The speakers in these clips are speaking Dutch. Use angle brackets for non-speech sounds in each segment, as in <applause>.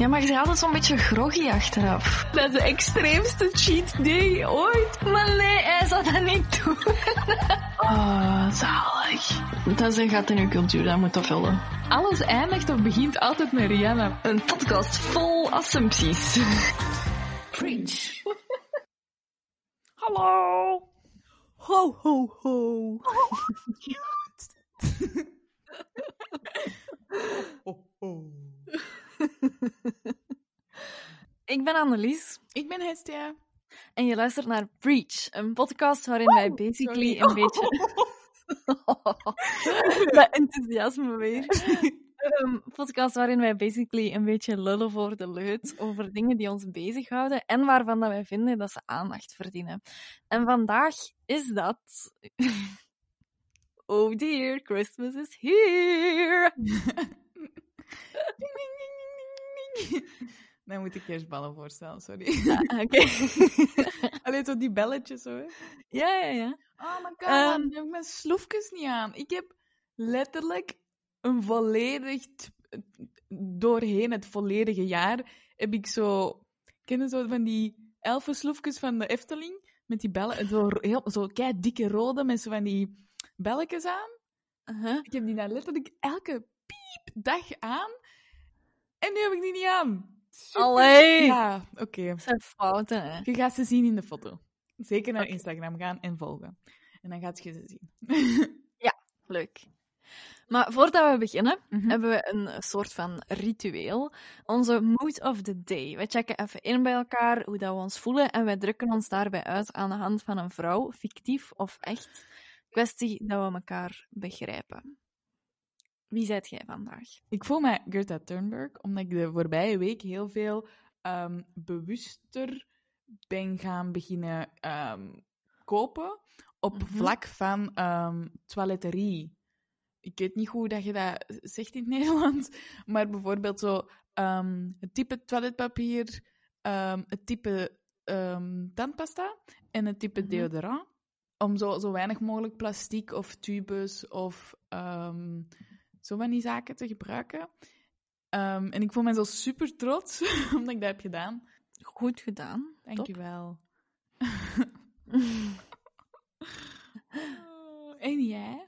Ja, maar je bent altijd zo'n beetje groggy achteraf. Dat is de extreemste cheat day ooit. Maar nee, hij zou dat niet doen. Oh, zalig. Dat is een gat in uw cultuur, dat moet dat vullen. Alles eindigt of begint altijd met Rihanna. Een podcast vol assumpties. Preach. <laughs> Hallo. Ho, ho, ho. Oh, oh. <laughs> <laughs> Ik ben Annelies. Ik ben Hestia. En je luistert naar Preach, een podcast waarin wij basically sorry. een beetje... <laughs> Dat enthousiasme weer. <laughs> Een podcast waarin wij basically een beetje lullen voor de leut over dingen die ons bezighouden en waarvan dat wij vinden dat ze aandacht verdienen. En vandaag is dat... Oh dear, Christmas is here! <laughs> Dan moet ik kerstballen voorstellen, sorry. Ah, Oké. <laughs> Alleen zo die belletjes hoor. Ja, ja, ja. Oh my god, Ehm. man, heb ik mijn sloefjes niet aan. Ik heb letterlijk een volledig, doorheen het volledige jaar, heb ik zo, ken je zo van die elfensloefjes van de Efteling? Met die bellen, zo, heel, zo kei dikke rode met zo van die belletjes aan. Uh-huh. Ik heb die daar letterlijk elke piep dag aan. En nu heb ik die niet aan. Super. Allee! Ja, oké. Dat zijn fouten, hè. Je gaat ze zien in de foto. Zeker naar. Instagram gaan en volgen. En dan gaat je ze zien. <laughs> Leuk. Maar voordat we beginnen, Mhm. hebben we een soort van ritueel. Onze mood of the day. We checken even in bij elkaar hoe dat we ons voelen en wij drukken ons daarbij uit aan de hand van een vrouw, fictief of echt. Kwestie dat we elkaar begrijpen. Wie zijt jij vandaag? Ik voel me Greta Thunberg, omdat ik de voorbije week heel veel ehm, bewuster ben gaan beginnen ehm, kopen op Mhm. vlak van ehm, toiletterie. Ik weet niet hoe dat je dat zegt in het <laughs> Nederlands, maar bijvoorbeeld zo het type toiletpapier, het type tandpasta en het type Mhm. deodorant. Om zo, zo weinig mogelijk plastic of tubes of zo van die zaken te gebruiken. Ehm, en ik voel me zo super trots <laughs> omdat ik dat heb gedaan. Goed gedaan. Dankjewel. <laughs> En jij?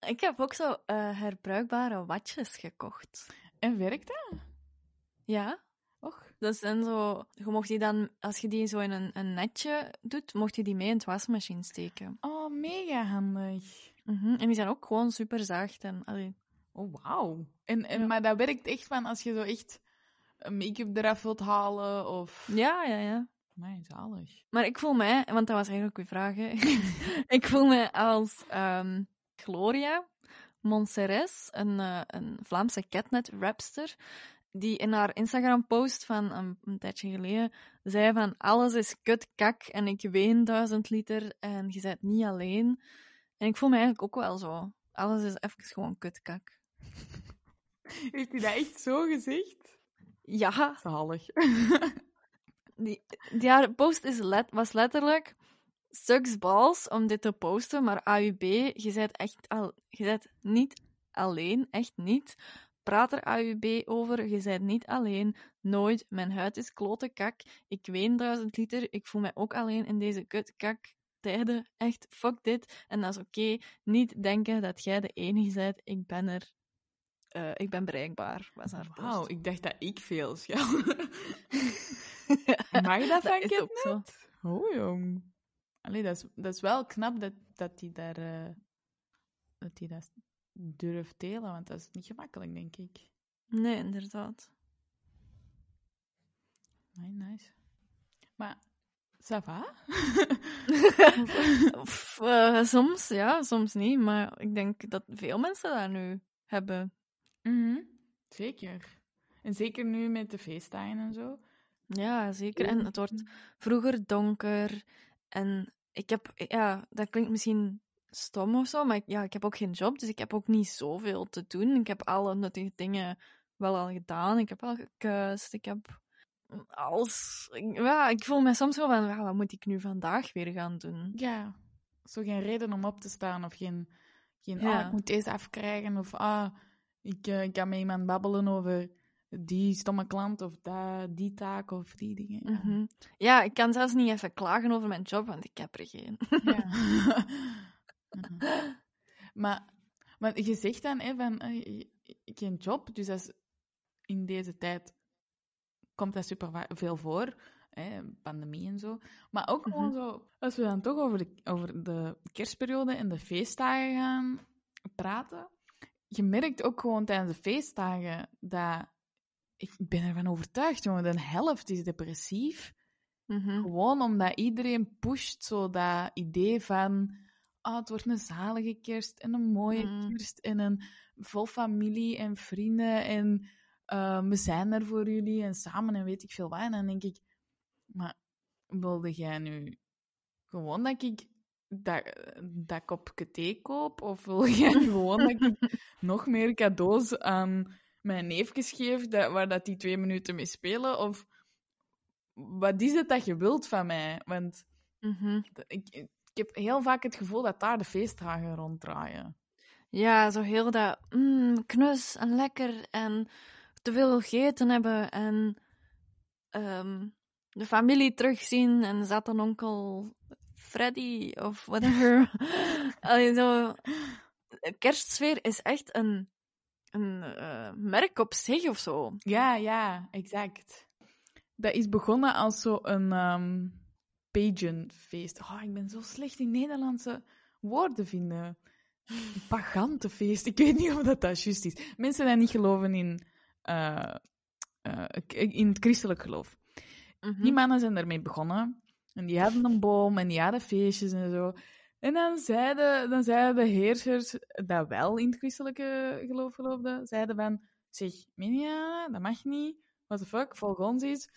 Ik heb ook zo eh, herbruikbare watjes gekocht. En werkt dat? Ja, Och. Dat zijn zo, je mocht die dan, als je die zo in een, een netje doet, mocht je die mee in het wasmachine steken. Oh, mega handig. Mhm, En die zijn ook gewoon super zacht. En, allee, Oh, wauw. En, en, Ja. Maar dat werkt echt van als je zo echt make-up eraf wilt halen of... ja, ja, ja. Nee, zalig. Maar ik voel mij, want dat was eigenlijk uw vraag, hè. <laughs> ik voel me als ehm, Gloria Monseres, een, eh, een Vlaamse catnet-rapster, die in haar Instagram-post van een, een tijdje geleden zei van alles is kut kak en ik ween duizend liter en je bent niet alleen. En ik voel me eigenlijk ook wel zo. Alles is even gewoon kut kak. <laughs> Heeft hij dat echt zo gezegd? Ja, Zalig. <laughs> die, die haar post is let, was letterlijk sucks balls om dit te posten, maar AUB, je bent echt al, je bent niet alleen, echt niet. Praat er AUB over, je bent niet alleen, nooit. Mijn huid is klote kak, ik ween duizend liter, ik voel mij ook alleen in deze kut kak tijden. Echt, fuck dit. En dat is oké. Niet denken dat jij de enige bent, ik ben er. Eh, ik ben bereikbaar, was haar post. Wauw, ik dacht dat ik veel schelde. <laughs> Mag dat van is ook zo. Kidnet? Oh, jong. Allee, dat is, dat is wel knap dat, dat hij daar... eh, dat hij dat durft delen, want dat is niet gemakkelijk, denk ik. Nee, inderdaad. Nee, nice. Maar, ça va? <laughs> Of, eh, soms ja, soms niet. Maar ik denk dat veel mensen dat nu hebben. Mhm. Zeker. En zeker nu met de feestdagen en zo. Ja, zeker. En het wordt vroeger donker. En ik heb, ja, dat klinkt misschien stom of zo, maar ik, ja, ik heb ook geen job, dus ik heb ook niet zoveel te doen. Ik heb alle nuttige dingen wel al gedaan. Ik heb al gekuist. Ik heb alles. ik- Ja, ik voel me soms wel van, ja, wat moet ik nu vandaag weer gaan doen? Ja. Zo geen reden om op te staan of geen... geen Ja. ah, ik moet deze afkrijgen of ah, ik, eh, ik kan met iemand babbelen over die stomme klant of dat, die taak of die dingen. Ja. Mhm. Ja, ik kan zelfs niet even klagen over mijn job, want ik heb er geen. Ja. <laughs> Mhm. maar, maar je zegt dan hè, van eh, geen job, dus dat is, in deze tijd komt dat super veel voor, hè, pandemie en zo. Maar ook gewoon Mhm. zo, als we dan toch over de, over de kerstperiode en de feestdagen gaan praten, je merkt ook gewoon tijdens de feestdagen dat ik ben ervan overtuigd, jongen, de helft is depressief. Mhm. Gewoon omdat iedereen pusht zo dat idee van ah, het wordt een zalige kerst en een mooie Mm. kerst en een vol familie en vrienden en eh, we zijn er voor jullie en samen en weet ik veel wat. En dan denk ik, maar wilde jij nu gewoon dat ik dat, dat kopje thee koop? Of wil <laughs> jij gewoon dat ik nog meer cadeaus aan mijn neefjes geef, dat, waar dat die twee minuten mee spelen? Of wat is het dat je wilt van mij? Want Mhm. ik, ik heb heel vaak het gevoel dat daar de feestdagen ronddraaien. Ja, zo heel dat mm, knus en lekker en te veel gegeten hebben en ehm, de familie terugzien en zat dan onkel Freddy of whatever. <laughs> Allee, zo, kerstsfeer is echt een, een eh, merk op zich of zo. Ja, ja, exact. Dat is begonnen als zo'n um, pageantfeest. Oh, ik ben zo slecht in Nederlandse woorden vinden. Een <laughs> pagantenfeest. Ik weet niet of dat, dat juist is. Mensen die niet geloven in, eh, eh, in het christelijk geloof. Mhm. Die mannen zijn daarmee begonnen. En die hadden een boom en die hadden feestjes en zo. En dan zeiden, dan zeiden de heersers, dat wel in het christelijke geloof geloofden, zeiden van, zeg, Minia, dat mag niet. What the fuck, volg ons iets.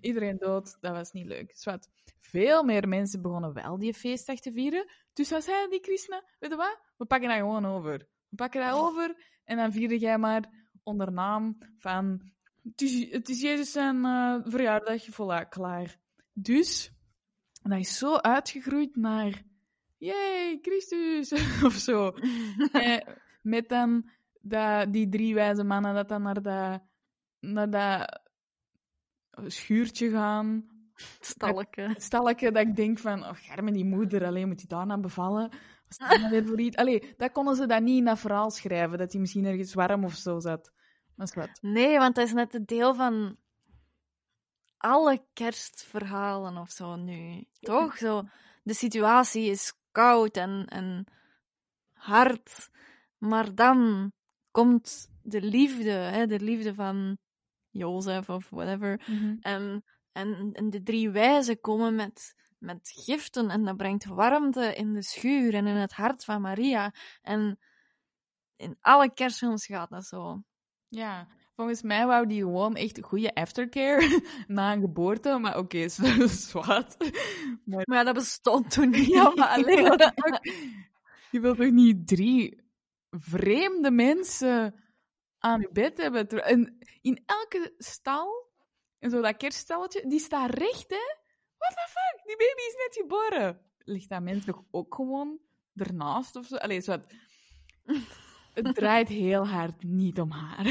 Iedereen dood, dat was niet leuk. Dus veel meer mensen begonnen wel die feestdag te vieren. Dus wat zeiden die christenen? Weet je wat? We pakken dat gewoon over. We pakken dat over en dan vierde jij maar onder naam van... Het is, Jezus zijn eh, verjaardag, voilà, klaar. Dus, dat is zo uitgegroeid naar... Yay, Christus! <laughs> of zo. <laughs> Eh, met dan dat, die drie wijze mannen dat dan naar dat, naar dat schuurtje gaan. Stalken. Stalletje dat ik denk van, oh, germe die moeder, alleen moet hij daarna bevallen. Dat nou weer voor iets? Allee, dat konden ze dat niet in dat verhaal schrijven, dat hij misschien ergens warm of zo zat. Maar is wat. Nee, want dat is net het deel van alle kerstverhalen of zo nu. Toch? Zo, de situatie is koud en, en hard, maar dan komt de liefde, hè, de liefde van Jozef of whatever. En, en, en de drie wijzen komen met, met giften en dat brengt warmte in de schuur en in het hart van Maria. En in alle kerstfilms gaat dat zo. Ja, volgens mij wou die gewoon echt goede aftercare <laughs> na een geboorte, maar oké, okay, <laughs> zwart. Maar... maar ja, dat bestond toen niet. Ja, maar alleen... <laughs> je wilt toch niet drie vreemde mensen aan je bed hebben? En in elke stal, en zo dat kerststalletje, die staat recht, hè? What the fuck? Die baby is net geboren. Ligt dat mens toch ook gewoon ernaast of zo? Allee, zo het draait heel hard niet om haar.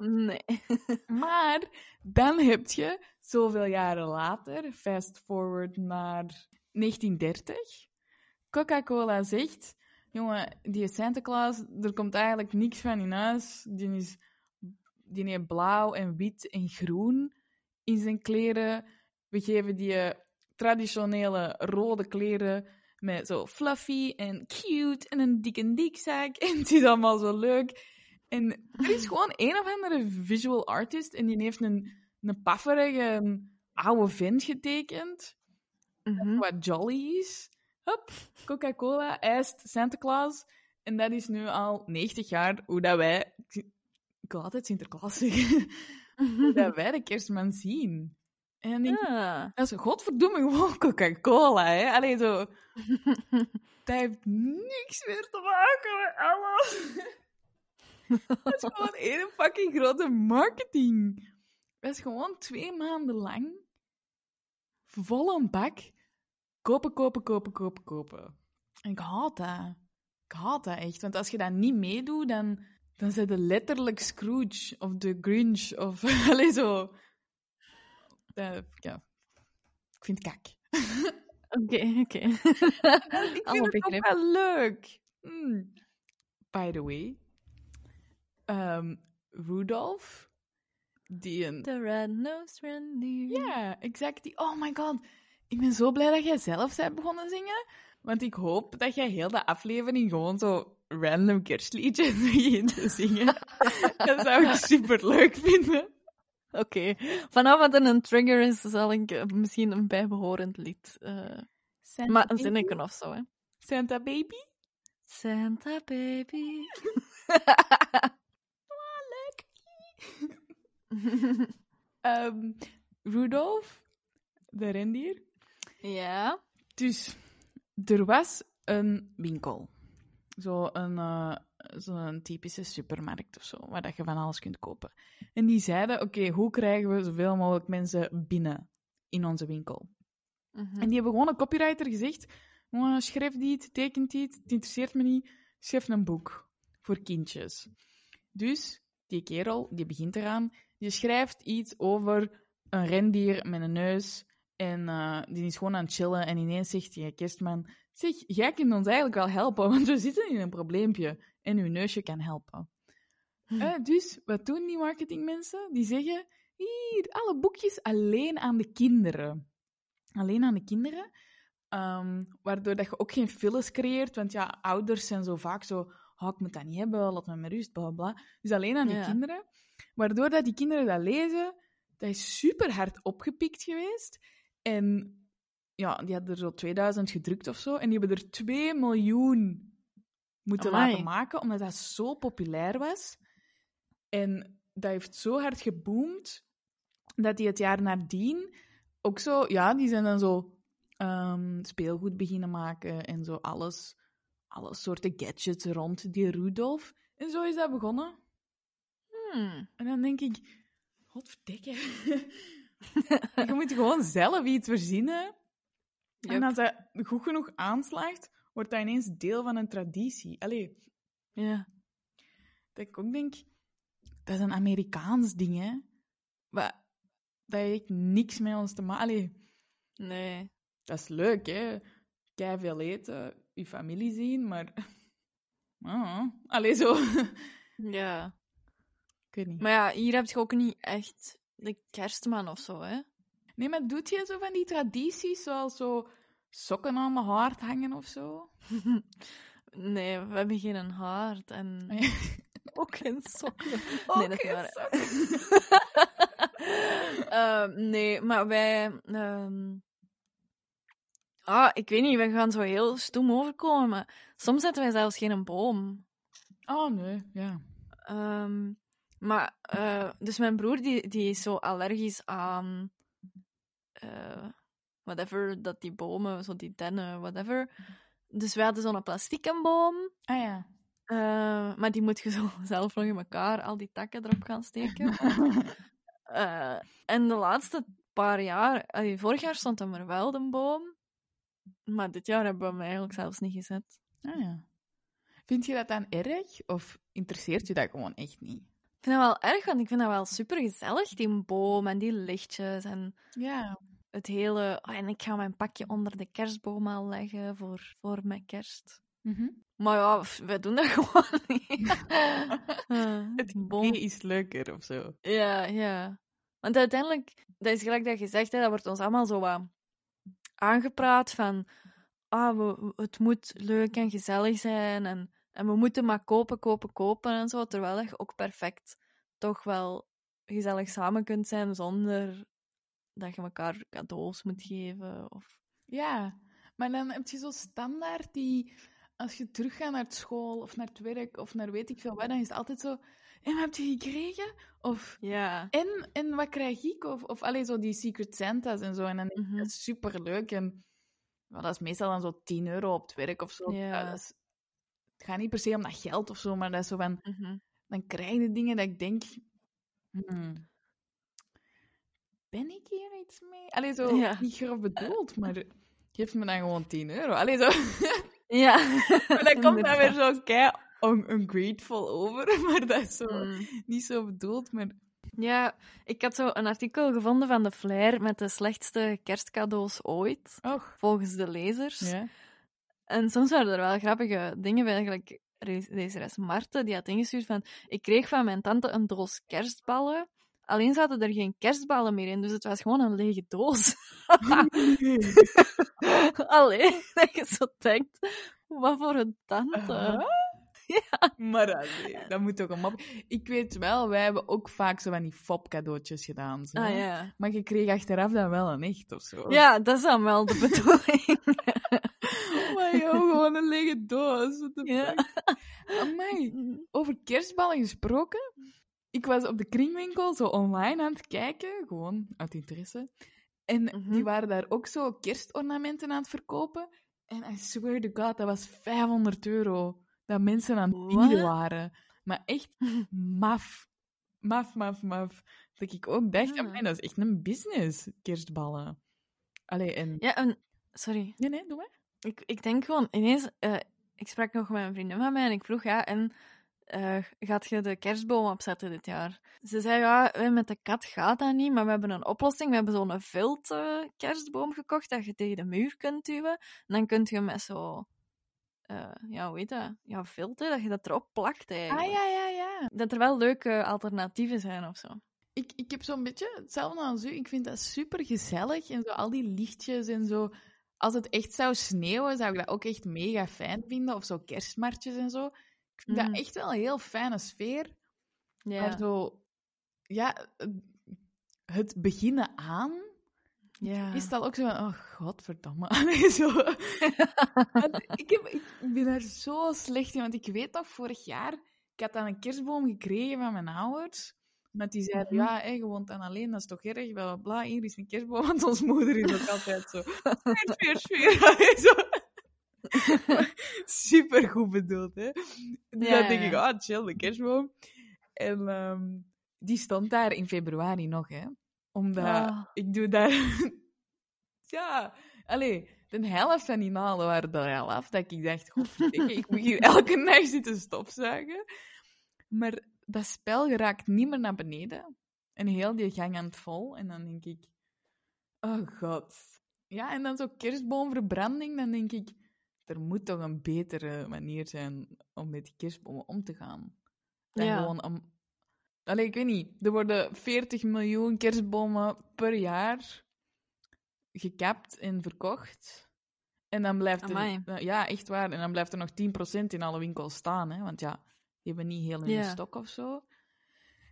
Nee. <laughs> maar dan heb je, zoveel jaren later, fast forward naar 1930, Coca-Cola zegt, jongen, die Santa Claus, er komt eigenlijk niks van in huis. Die, is, die heeft blauw en wit en groen in zijn kleren. We geven die traditionele rode kleren met zo fluffy en cute en een dikke dikzak. <laughs> En het is allemaal zo leuk. En er is gewoon een of andere visual artist en die heeft een, een pafferige oude vent getekend. Mm -hmm. Wat jolly is. Hup, Coca-Cola eist Santa Claus. En dat is nu al 90 jaar hoe dat wij... Ik wil altijd Sinterklaas zeggen. <laughs> hoe dat <laughs> wij de kerstman zien. En dan denk ja. ik, dat is godverdomme gewoon Coca-Cola, hè. Allee, zo... <laughs> dat heeft niks meer te maken met alles. <laughs> dat is gewoon één fucking grote marketing. Dat is gewoon twee maanden lang vol een bak kopen, kopen, kopen, kopen, kopen. En ik haat dat. Ik haat dat echt. Want als je dat niet meedoet, dan, dan zijn de letterlijk Scrooge of de Grinch of <laughs> allee, zo. Eh, ja, ik vind het kak. <laughs> Oké, oké. <laughs> Ik Alle vind het ook wel leuk. Hmm. By the way, ehm, Rudolph, die een... The red-nosed reindeer. Ja, exact. Die, oh my god. Ik ben zo blij dat jij zelf bent begonnen zingen. Want ik hoop dat jij heel de aflevering gewoon zo random kerstliedjes <laughs> begint te zingen. dat zou ik super leuk vinden. Oké. Vanaf wat een trigger is, zal ik eh, misschien een bijbehorend lied. Santa maar een zinnetje of zo, hè. Santa baby? Santa baby. <laughs> Ehm Rudolph, de rendier. ja. Dus er was een winkel. Zo een, eh, zo'n typische supermarkt of zo, waar dat je van alles kunt kopen. En die zeiden, oké, hoe krijgen we zoveel mogelijk mensen binnen in onze winkel? Mhm. En die hebben gewoon een copywriter gezegd, "Jongen, schrijf dit, tekent dit, het interesseert me niet, schrijf een boek voor kindjes. Dus die kerel, die begint eraan, die schrijft iets over een rendier met een neus en eh, die is gewoon aan het chillen en ineens zegt die kerstman, zeg, jij kunt ons eigenlijk wel helpen, <laughs> want we zitten in een probleempje en uw neusje kan helpen. Eh, dus, wat doen die marketingmensen? Die zeggen, hier, alle boekjes alleen aan de kinderen. Alleen aan de kinderen. Ehm, waardoor dat je ook geen files creëert, want ja, ouders zijn zo vaak zo, oh, ik moet dat niet hebben, laat me maar rust, bla bla. Dus alleen aan Ja. kinderen. Waardoor dat die kinderen dat lezen, dat is super hard opgepikt geweest. En ja, die hadden er zo 2000 gedrukt of zo. En die hebben er 2 miljoen moeten Amai. laten maken, omdat dat zo populair was. En dat heeft zo hard geboomd, dat die het jaar nadien ook zo... Ja, die zijn dan zo ehm, speelgoed beginnen maken en zo alles, alle soorten gadgets rond die Rudolf. En zo is dat begonnen. Hmm. En dan denk ik, godverdikke. <laughs> <laughs> je moet gewoon zelf iets verzinnen. En als dat goed genoeg aanslaagt, wordt dat ineens deel van een traditie. Allee, Ja. dat ik ook denk, dat is een Amerikaans ding, hè. Maar dat heeft niks met ons te maken. Allee, Nee. dat is leuk, hè. Kei veel eten, je familie zien, maar... Ah, <laughs> allee, zo. <laughs> Ja. ik weet niet. Maar ja, hier heb je ook niet echt de kerstman of zo, hè? Nee, maar doet je zo van die tradities, zoals zo sokken aan mijn haard hangen of zo? <laughs> Nee, we hebben geen haard en <laughs> ook geen sokken. Nee, dat is waar. <laughs> Ehm, nee, maar wij... ehm, Ah, ik weet niet, we gaan zo heel stoem overkomen, maar soms zetten wij zelfs geen boom. Oh, nee, ja. Ehm, maar, eh, dus mijn broer die, die is zo allergisch aan eh, whatever, dat die bomen, zo die dennen, whatever. Dus wij hadden zo'n plastieke boom, Ah ja. eh, maar die moet je zo <laughs> zelf nog in elkaar, al die takken erop gaan steken. <laughs> Eh, en de laatste paar jaar, allee, vorig jaar stond er maar wel de boom, maar dit jaar hebben we hem eigenlijk zelfs niet gezet. Ah ja. Vind je dat dan erg? Of interesseert je dat gewoon echt niet? Ik vind dat wel erg, want ik vind dat wel super gezellig, die boom en die lichtjes en Ja. Het hele... oh, en ik ga mijn pakje onder de kerstboom al leggen voor, voor mijn kerst. Mhm. Maar ja, wij doen dat <laughs> gewoon niet. <laughs> Eh, Het is leuker of zo. Ja, ja. Want uiteindelijk, dat is gelijk dat je zegt, hè, dat wordt ons allemaal zo wat aangepraat van ah, we, het moet leuk en gezellig zijn en, en we moeten maar kopen, kopen, kopen en zo, terwijl je ook perfect toch wel gezellig samen kunt zijn zonder dat je elkaar cadeaus moet geven. Of... Ja. Maar dan heb je zo standaard die... Als je teruggaat naar school of naar het werk of naar weet ik veel wat, dan is het altijd zo... En wat heb je gekregen? Of... Ja. En, en wat krijg ik? Of, of alleen zo die Secret Santa's en zo. En dan Mhm. dat is superleuk. En dat is meestal dan zo 10 euro op het werk of zo. Ja. dat is, het gaat niet per se om dat geld of zo, maar dat is zo van... Mhm. Dan krijg je dingen dat ik denk... hmm, ben ik hier iets mee? Allee, zo Ja. niet grof bedoeld, maar <laughs> geef me dan gewoon 10 euro. Allee, zo... <laughs> Ja. <laughs> maar dat komt dan weer zo kei un- ungrateful over, maar dat is zo Mm. niet zo bedoeld. Maar Ja, ik had zo een artikel gevonden van de Flair met de slechtste kerstcadeaus ooit, och, volgens de lezers. ja. En soms waren er wel grappige dingen bij. Eigenlijk, re- lezeres Marten, die had ingestuurd van... Ik kreeg van mijn tante een doos kerstballen. Alleen zaten er geen kerstballen meer in, dus het was gewoon een lege doos. <laughs> Allee, dat je zo denkt... Wat voor een tante. Huh? <laughs> Maar dat, moet toch een mop. Ik weet wel, wij hebben ook vaak zo van die fop-cadeautjes gedaan. Zo. Ah ja. Maar je kreeg achteraf dan wel een echt of zo. Ja, dat is dan wel de <laughs> bedoeling. Maar joh, gewoon een lege doos. The Ja. Amai, over kerstballen gesproken. Ik was op de kringwinkel zo online aan het kijken, gewoon uit interesse. En Mhm. die waren daar ook zo kerstornamenten aan het verkopen. En I swear to god, dat was 500 euro dat mensen aan het bieden waren. Maar echt <laughs> maf. Maf, maf, maf. Dat ik ook dacht, Ja. amai, dat is echt een business, kerstballen. Allee, en... Ja, en... Sorry. Nee, nee, doe maar. Ik, ik denk gewoon, ineens... eh, ik sprak nog met een vriendin van mij en ik vroeg, ja, en eh, gaat je de kerstboom opzetten dit jaar? Ze zei, ja, met de kat gaat dat niet, maar we hebben een oplossing. We hebben zo'n vilt eh, kerstboom gekocht dat je tegen de muur kunt duwen. En dan kun je met zo... eh, ja, hoe heet dat? Ja, vilt, hè, dat je dat erop plakt eigenlijk. Ah, ja, ja, ja. Dat er wel leuke alternatieven zijn of zo. Ik, ik heb zo'n beetje hetzelfde als u. Ik vind dat super gezellig en zo al die lichtjes en zo. Als het echt zou sneeuwen, zou ik dat ook echt mega fijn vinden. Of zo kerstmartjes en zo. Ik vind Mm. dat echt wel een heel fijne sfeer. Ja. Maar zo, ja, het beginnen aan ja. is dat ook zo van, oh godverdamme. <laughs> Allee, zo. <laughs> Ik, heb, ik ben daar zo slecht in, want ik weet nog vorig jaar, ik had dan een kerstboom gekregen van mijn ouders. Maar die zeiden, Mhm. ja, hé, je woont dan alleen, dat is toch erg, bla bla bla. Hier is een kerstboom, want ons moeder is ook altijd zo. <laughs> Sfeer, sfeer, sfeer. <laughs> Super goed bedoeld, hè. Dus Ja, dan denk ik, ah, chill, de kerstboom. En ehm, die stond daar in februari nog, hè. Omdat Ah. ik doe daar... <laughs> ja, allee, de helft van die naalden waren er al af. Dat ik dacht, godverdikke, ik moet hier <laughs> elke nacht zitten stofzuigen. Maar dat spel geraakt niet meer naar beneden. En heel die gang aan het vol. En dan denk ik, oh god. Ja, en dan zo kerstboomverbranding. Dan denk ik, er moet toch een betere manier zijn om met die kerstbomen om te gaan. Dan Ja. gewoon om... Allee, ik weet niet. Er worden 40 miljoen kerstbomen per jaar gekapt en verkocht. En dan blijft er... Amai. Ja, echt waar. En dan blijft er nog 10% in alle winkels staan. Hè? Want ja, die hebben niet heel in de stok of zo.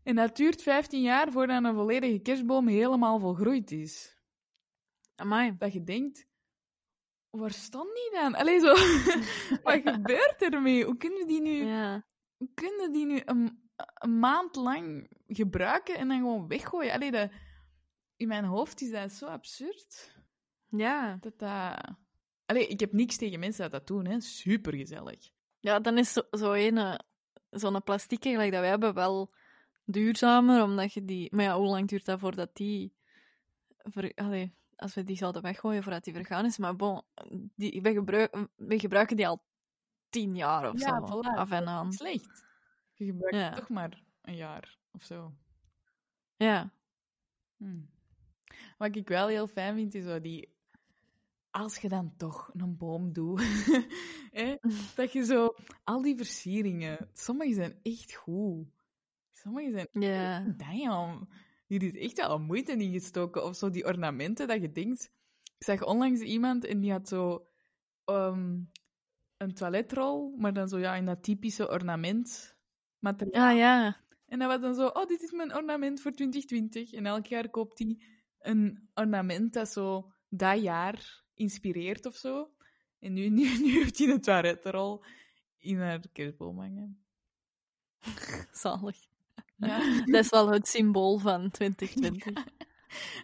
En dat duurt 15 jaar voordat een volledige kerstboom helemaal volgroeid is. Amai. Dat je denkt, waar stond die dan? Allee, zo... <laughs> Wat gebeurt ermee? Hoe kunnen die nu, Ja. hoe kunnen die nu een, een maand lang gebruiken en dan gewoon weggooien? Allee, dat, in mijn hoofd is dat zo absurd. Ja. Dat dat... Allee, ik heb niks tegen mensen dat dat doen, hè. Super gezellig. Ja, dan is zo, zo een, zo'n plastic gelijk dat wij hebben wel duurzamer, omdat je die... Maar ja, hoe lang duurt dat voordat die... Ver... Allee, als we die zouden weggooien voordat die vergaan is. Maar bon, die, we, gebruiken, we gebruiken die al tien jaar of Ja, zo. voilà. Af en aan. Slecht. Je gebruikt Ja. het toch maar een jaar of zo. Ja. Hm. Wat ik wel heel fijn vind, is zo die... Als je dan toch een boom doet, <laughs> hè, <laughs> dat je zo... Al die versieringen, sommige zijn echt goed. Sommige zijn... Ja. Damn, hier is echt wel moeite in gestoken. Of zo die ornamenten, dat je denkt... Ik zag onlangs iemand en die had zo... ehm, een toiletrol, maar dan zo ja, in dat typische ornament materiaal. Ah ja. En dat was dan zo, oh, dit is mijn ornament voor 2020. En elk jaar koopt hij een ornament dat zo dat jaar inspireert of zo. En nu, <laughs> nu, nu heeft hij een toilettenrol in haar kerstboom hangen. Zalig. Ja. <laughs> Dat is wel het symbool van 2020.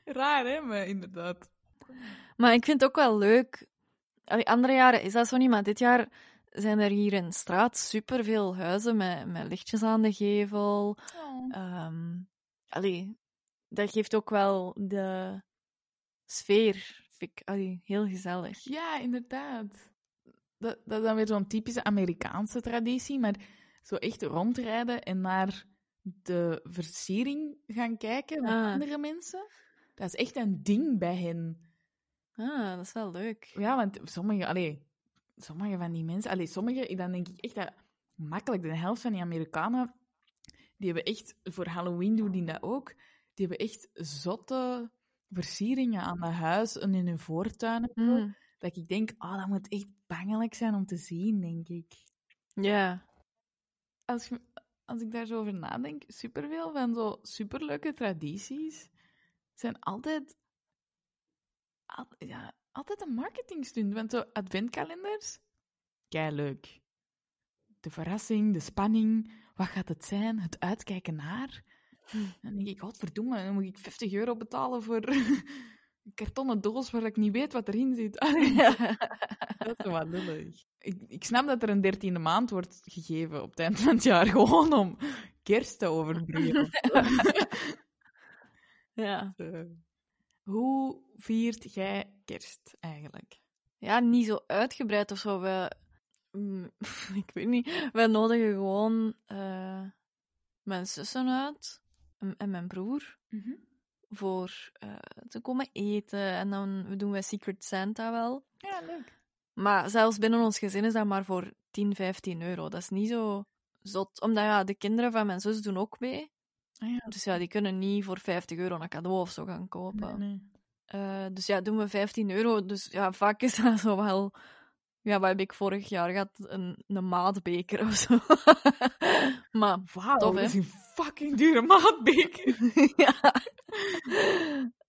Raar, hè? Maar inderdaad. Maar ik vind het ook wel leuk. Andere jaren is dat zo niet, maar dit jaar zijn er hier in de straat superveel huizen met, met lichtjes aan de gevel. Ehm allee, dat geeft ook wel de sfeer, vind ik allee, heel gezellig. Ja, inderdaad. Dat, dat is dan weer zo'n typische Amerikaanse traditie, maar zo echt rondrijden en naar de versiering gaan kijken van Ah. andere mensen. Dat is echt een ding bij hen. Ah, dat is wel leuk. Ja, want sommige, allee, sommige van die mensen, allee, sommige, dan denk ik echt dat makkelijk de helft van die Amerikanen, die hebben echt, voor Halloween doen die dat ook, die hebben echt zotte versieringen aan het huis en in hun voortuin en zo. Mm. Dat ik denk, oh, dat moet echt bangelijk zijn om te zien, denk ik. Ja. Als, je- als ik daar zo over nadenk, superveel van zo superleuke tradities zijn altijd, al- ja, altijd een marketingstunt. Want zo adventkalenders, kei leuk. De verrassing, de spanning, wat gaat het zijn, het uitkijken naar. Dan denk ik, godverdomme, dan moet ik 50 euro betalen voor kartonnen doos waar ik niet weet wat erin zit. <laughs> <laughs> Dat is wel lullig. Ik, ik snap dat er een dertiende maand wordt gegeven op het eind van het jaar, <laughs> gewoon om kerst te overbruggen. ja. Eh, Hoe viert jij kerst eigenlijk? Ja, niet zo uitgebreid of zo. We, mm, ik weet niet. Wij nodigen gewoon eh, mijn zussen uit en, en mijn broer voor eh, te komen eten. En dan doen wij Secret Santa wel. Ja, leuk. Maar zelfs binnen ons gezin is dat maar voor 10, 15 euro. Dat is niet zo zot. Omdat ja, de kinderen van mijn zus doen ook mee. Ah, ja. Dus ja, die kunnen niet voor 50 euro een cadeau of zo gaan kopen. Nee, nee. Eh, dus ja, doen we 15 euro. Dus ja, vaak is dat zo wel... Ja, wat heb ik vorig jaar gehad? Een, een maatbeker of zo. <laughs> maar Wauw, Tof, dat is een fucking dure maatbeker. <laughs> ja.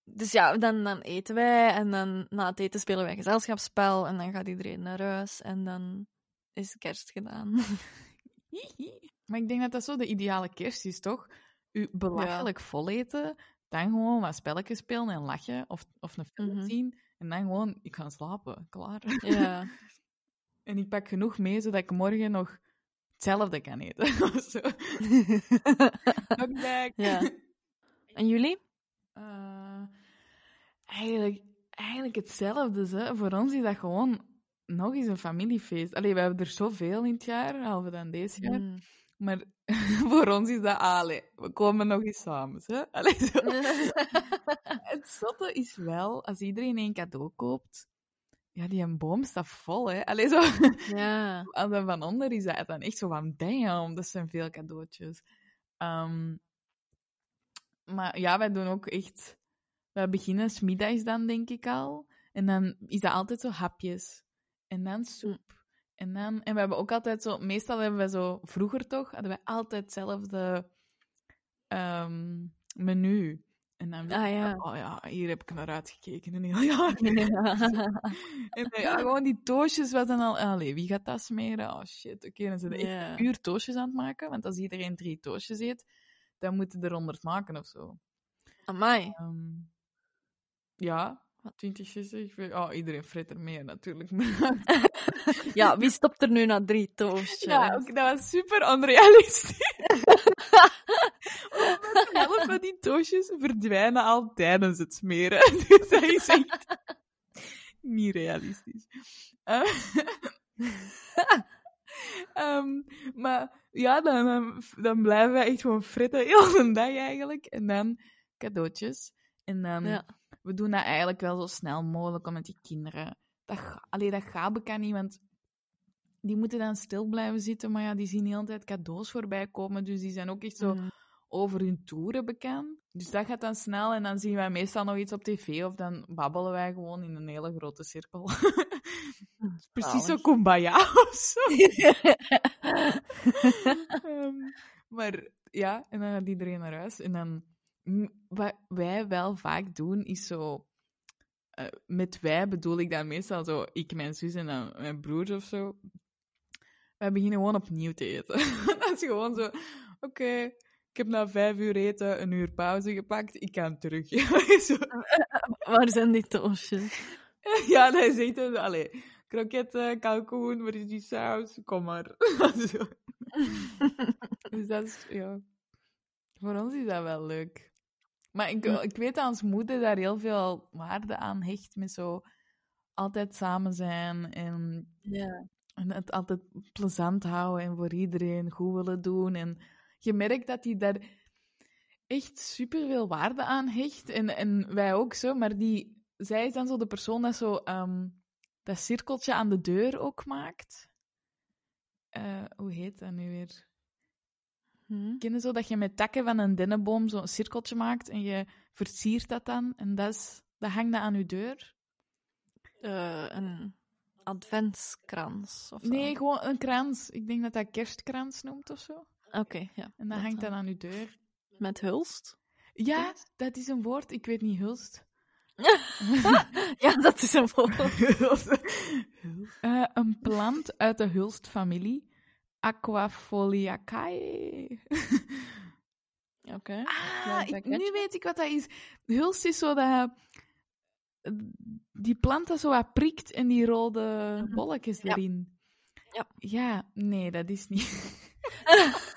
Dus ja, dan, dan eten wij en dan na het eten spelen wij gezelschapsspel en dan gaat iedereen naar huis en dan is kerst gedaan. <laughs> maar ik denk dat dat zo de ideale kerst is, toch? U belachelijk vol eten, dan gewoon wat spelletjes spelen en lachen of, of een film Mhm. zien en dan gewoon, ik ga slapen, klaar. ja. En ik pak genoeg mee, zodat ik morgen nog hetzelfde kan eten. <laughs> of zo. <laughs> Ja. En jullie? Eh, eigenlijk, eigenlijk hetzelfde. Hè. Voor ons is dat gewoon nog eens een familiefeest. Allee, we hebben er zoveel in het jaar, behalve dan deze jaar. Mm. Maar <laughs> voor ons is dat, allee, we komen nog eens samen. Hè. Allee, zo. Het zotte is wel, als iedereen één cadeau koopt, ja, die een boom staat vol, hè. Allee, zo. ja. <laughs> En van onder is dat dan echt zo van, damn, dat zijn veel cadeautjes. Ehm, maar ja, wij doen ook echt... Wij beginnen smiddags dan, denk ik al. En dan is dat altijd zo hapjes. En dan soep. En, dan, en we hebben ook altijd zo... Meestal hebben we zo... Vroeger toch, hadden wij altijd hetzelfde ehm, menu. En dan Ah, ja. oh ja, hier heb ik naar uitgekeken een heel jaar. <laughs> ja. <laughs> En dan, ja, gewoon die toastjes, wat dan al... Allee, wie gaat dat smeren? Oh shit, oké, dan zijn ze echt puur toastjes aan het maken. Want als iedereen drie toastjes eet, dan moeten er honderd maken of zo. Amai. Ehm, ja, twintigjes. Oh, iedereen frit er meer natuurlijk. <laughs> Ja, wie stopt er nu na drie toastjes? ja, ook, dat was super onrealistisch. <laughs> Helft van die toastjes verdwijnen al tijdens het smeren. <laughs> Dus dat is echt niet realistisch. Eh, <laughs> ehm, maar ja, dan, dan, dan blijven we echt gewoon fritten heel de dag eigenlijk. En dan cadeautjes. En dan, Ja. we doen dat eigenlijk wel zo snel mogelijk om met die kinderen. Dat, allee, dat gaat bekend niet, want die moeten dan stil blijven zitten. Maar ja, die zien de hele tijd cadeaus voorbij komen. Dus die zijn ook echt zo Mm. over hun toeren bekend. Dus dat gaat dan snel en dan zien wij meestal nog iets op tv of dan babbelen wij gewoon in een hele grote cirkel. <laughs> Precies zo kumbaya <laughs> of zo. <laughs> Ehm, maar ja, en dan gaat iedereen naar huis. En dan, wat wij wel vaak doen, is zo... eh, met wij bedoel ik dan meestal zo, ik, mijn zus en dan mijn broers of zo. Wij beginnen gewoon opnieuw te eten. <laughs> dat is gewoon zo, oké, ik heb na vijf uur eten een uur pauze gepakt, ik kan terug. <laughs> Zo. Waar zijn die toastjes? <laughs> ja, dat is echt zo, allee, kroketten, kalkoen, waar is die saus? Kom maar. Zo. Dus dat is, ja. Voor ons is dat wel leuk. Maar ik, ik weet dat ons moeder daar heel veel waarde aan hecht, met zo altijd samen zijn en Ja. En het altijd plezant houden en voor iedereen goed willen doen. En je merkt dat hij daar echt super veel waarde aan hecht. En, en wij ook zo, maar die, zij is dan zo de persoon dat zo ehm, dat cirkeltje aan de deur ook maakt. Eh, hoe heet dat nu weer? Hm? Ken je zo dat je met takken van een dennenboom zo'n cirkeltje maakt en je versiert dat dan? En dat, is, dat hangt dan aan je deur? Eh, een adventskrans of zo. Nee, gewoon een krans. Ik denk dat dat kerstkrans noemt of zo. Oké, ja. En dat Dat hangt dan. dan aan je deur. Met hulst? Ja, dat is een woord. Ik weet niet, hulst. <laughs> ja, dat is een woord. <laughs> Eh, een plant uit de hulstfamilie. Aquafoliaceae. Oké. Ah, ik, nu weet ik wat dat is. Hulst is zo dat... Die plant dat zo wat prikt en die rode Mhm. bolletjes Ja. erin. Ja. Ja, nee, dat is niet. <laughs>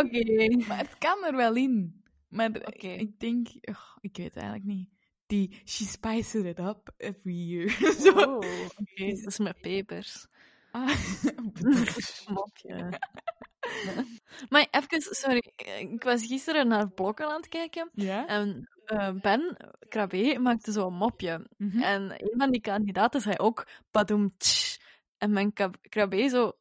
Oké. Maar het kan er wel in. Maar ik denk... ik weet eigenlijk niet. Die... She spices it up every year. <laughs> zo. Oh, oké. Dat is met pepers. <laughs> Ah, Mopje. maar even, sorry. Ik was gisteren naar blokken aan het kijken. ja? En eh, Ben Krabbe maakte zo'n mopje. Mhm. En een van die kandidaten zei ook Badoem tsch. En mijn Krab- Krabbe zo,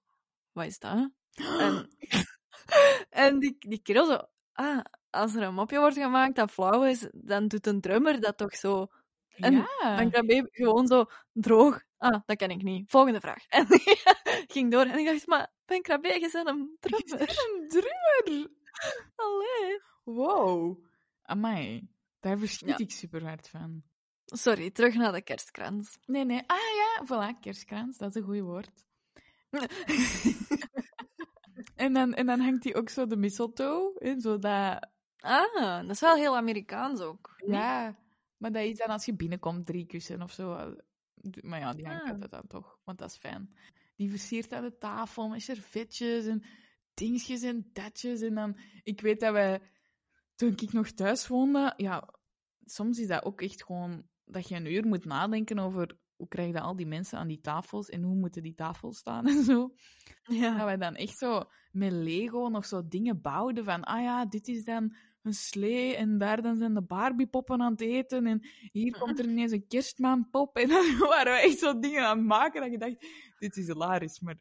wat is dat? En, <gasps> en die, die kerel zo, ah, als er een mopje wordt gemaakt dat flauw is, dan doet een drummer dat toch zo. En ja. Ben Krabbe gewoon zo droog. Ah, dat ken ik niet. Volgende vraag. <laughs> En die ging door. En ik dacht, maar Ben Krabbe, je bent een drummer. Een drummer! <laughs> Allee. Wow. Amai. Daar verschiet Ja. ik super hard van. Sorry, terug naar de kerstkrans. Nee, nee. Ah ja, voilà, kerstkrans. Dat is een goed woord. <laughs> En dan, en dan hangt hij ook zo de mistletoe. En zo dat... Ah, dat is wel heel Amerikaans ook. Ja. Maar dat is dan als je binnenkomt, drie kussen of zo. Maar ja, die hangt Ah. altijd dan toch. Want dat is fijn. Die versiert aan de tafel met servetjes en dingetjes en datjes. En dan... Ik weet dat wij... Toen ik nog thuis woonde... Ja, soms is dat ook echt gewoon... Dat je een uur moet nadenken over... Hoe krijg je al die mensen aan die tafels? En hoe moeten die tafels staan <laughs> en zo. Dat Ja. wij dan echt zo met Lego nog zo dingen bouwden van, ah ja, dit is dan een slee en daar dan zijn de Barbiepoppen aan het eten en hier <laughs> komt er ineens een kerstmanpop en dan <laughs> waren we echt zo dingen aan het maken dat je dacht, dit is hilarisch, maar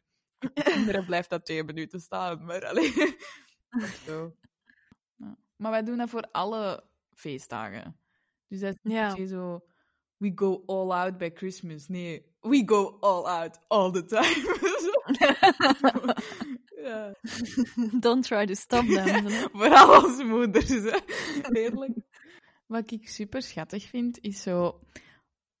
kinderen blijft dat twee minuten staan, maar alleen zo. Maar wij doen dat voor alle feestdagen. Dus dat is niet Ja. zo, we go all out bij Christmas. Nee, we go all out all the time. <laughs> Ja. <laughs> Don't try to stop them. Vooral als moeders, hè. Heerlijk. Wat ik super schattig vind, is zo...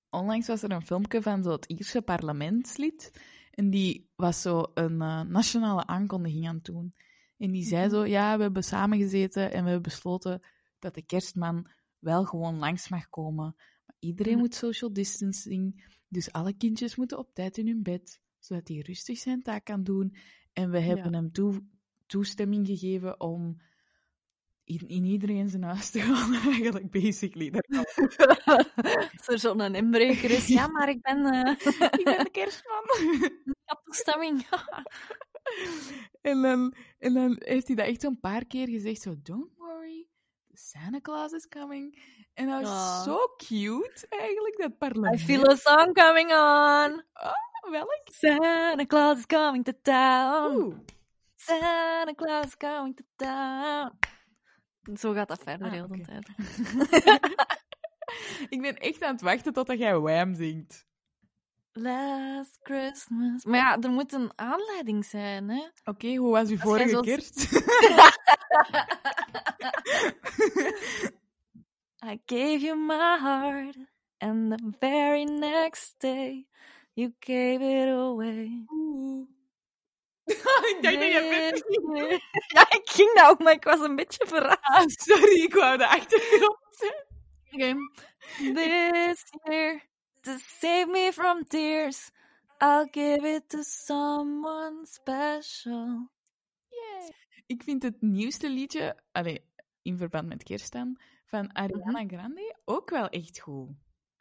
Onlangs was er een filmpje van zo het Ierse parlementslid. En die was zo een eh, nationale aankondiging aan het doen. En die zei zo, ja, we hebben samengezeten en we hebben besloten dat de kerstman wel gewoon langs mag komen. Maar iedereen Mhm. moet social distancing. Dus alle kindjes moeten op tijd in hun bed, zodat hij rustig zijn taak kan doen. En we hebben hem toe- toestemming gegeven om in, in iedereen zijn huis te <laughs> gaan, eigenlijk, basically. <laughs> Als er zo'n inbreker is. <laughs> Ja, maar ik ben... eh ik ben de kerstman. ik heb toestemming. En, dan, en dan heeft hij dat echt een paar keer gezegd, zo, don't worry, Santa Claus is coming. En dat was zo cute, eigenlijk, dat I parlement. feel a song coming on. Welk? Santa Claus is coming to town. Oeh. Santa Claus is coming to town. Zo gaat dat verder Ah, heel de tijd. <laughs> <laughs> ik ben echt aan het wachten totdat jij Wham zingt. Last Christmas. Maar ja, er moet een aanleiding zijn, hè? Oké, hoe was uw vorige kerst? <laughs> I gave you my heart, and the very next day you gave it away. <laughs> Ik dacht dat je <laughs> Ja, ik ging nou, maar ik was een beetje verrast. Ah, sorry, ik wou de achtergrond. Okay. This year, to save me from tears, I'll give it to someone special. Ik vind het nieuwste liedje, allee, in verband met kerst dan, van Ariana Mhm. Grande ook wel echt goed.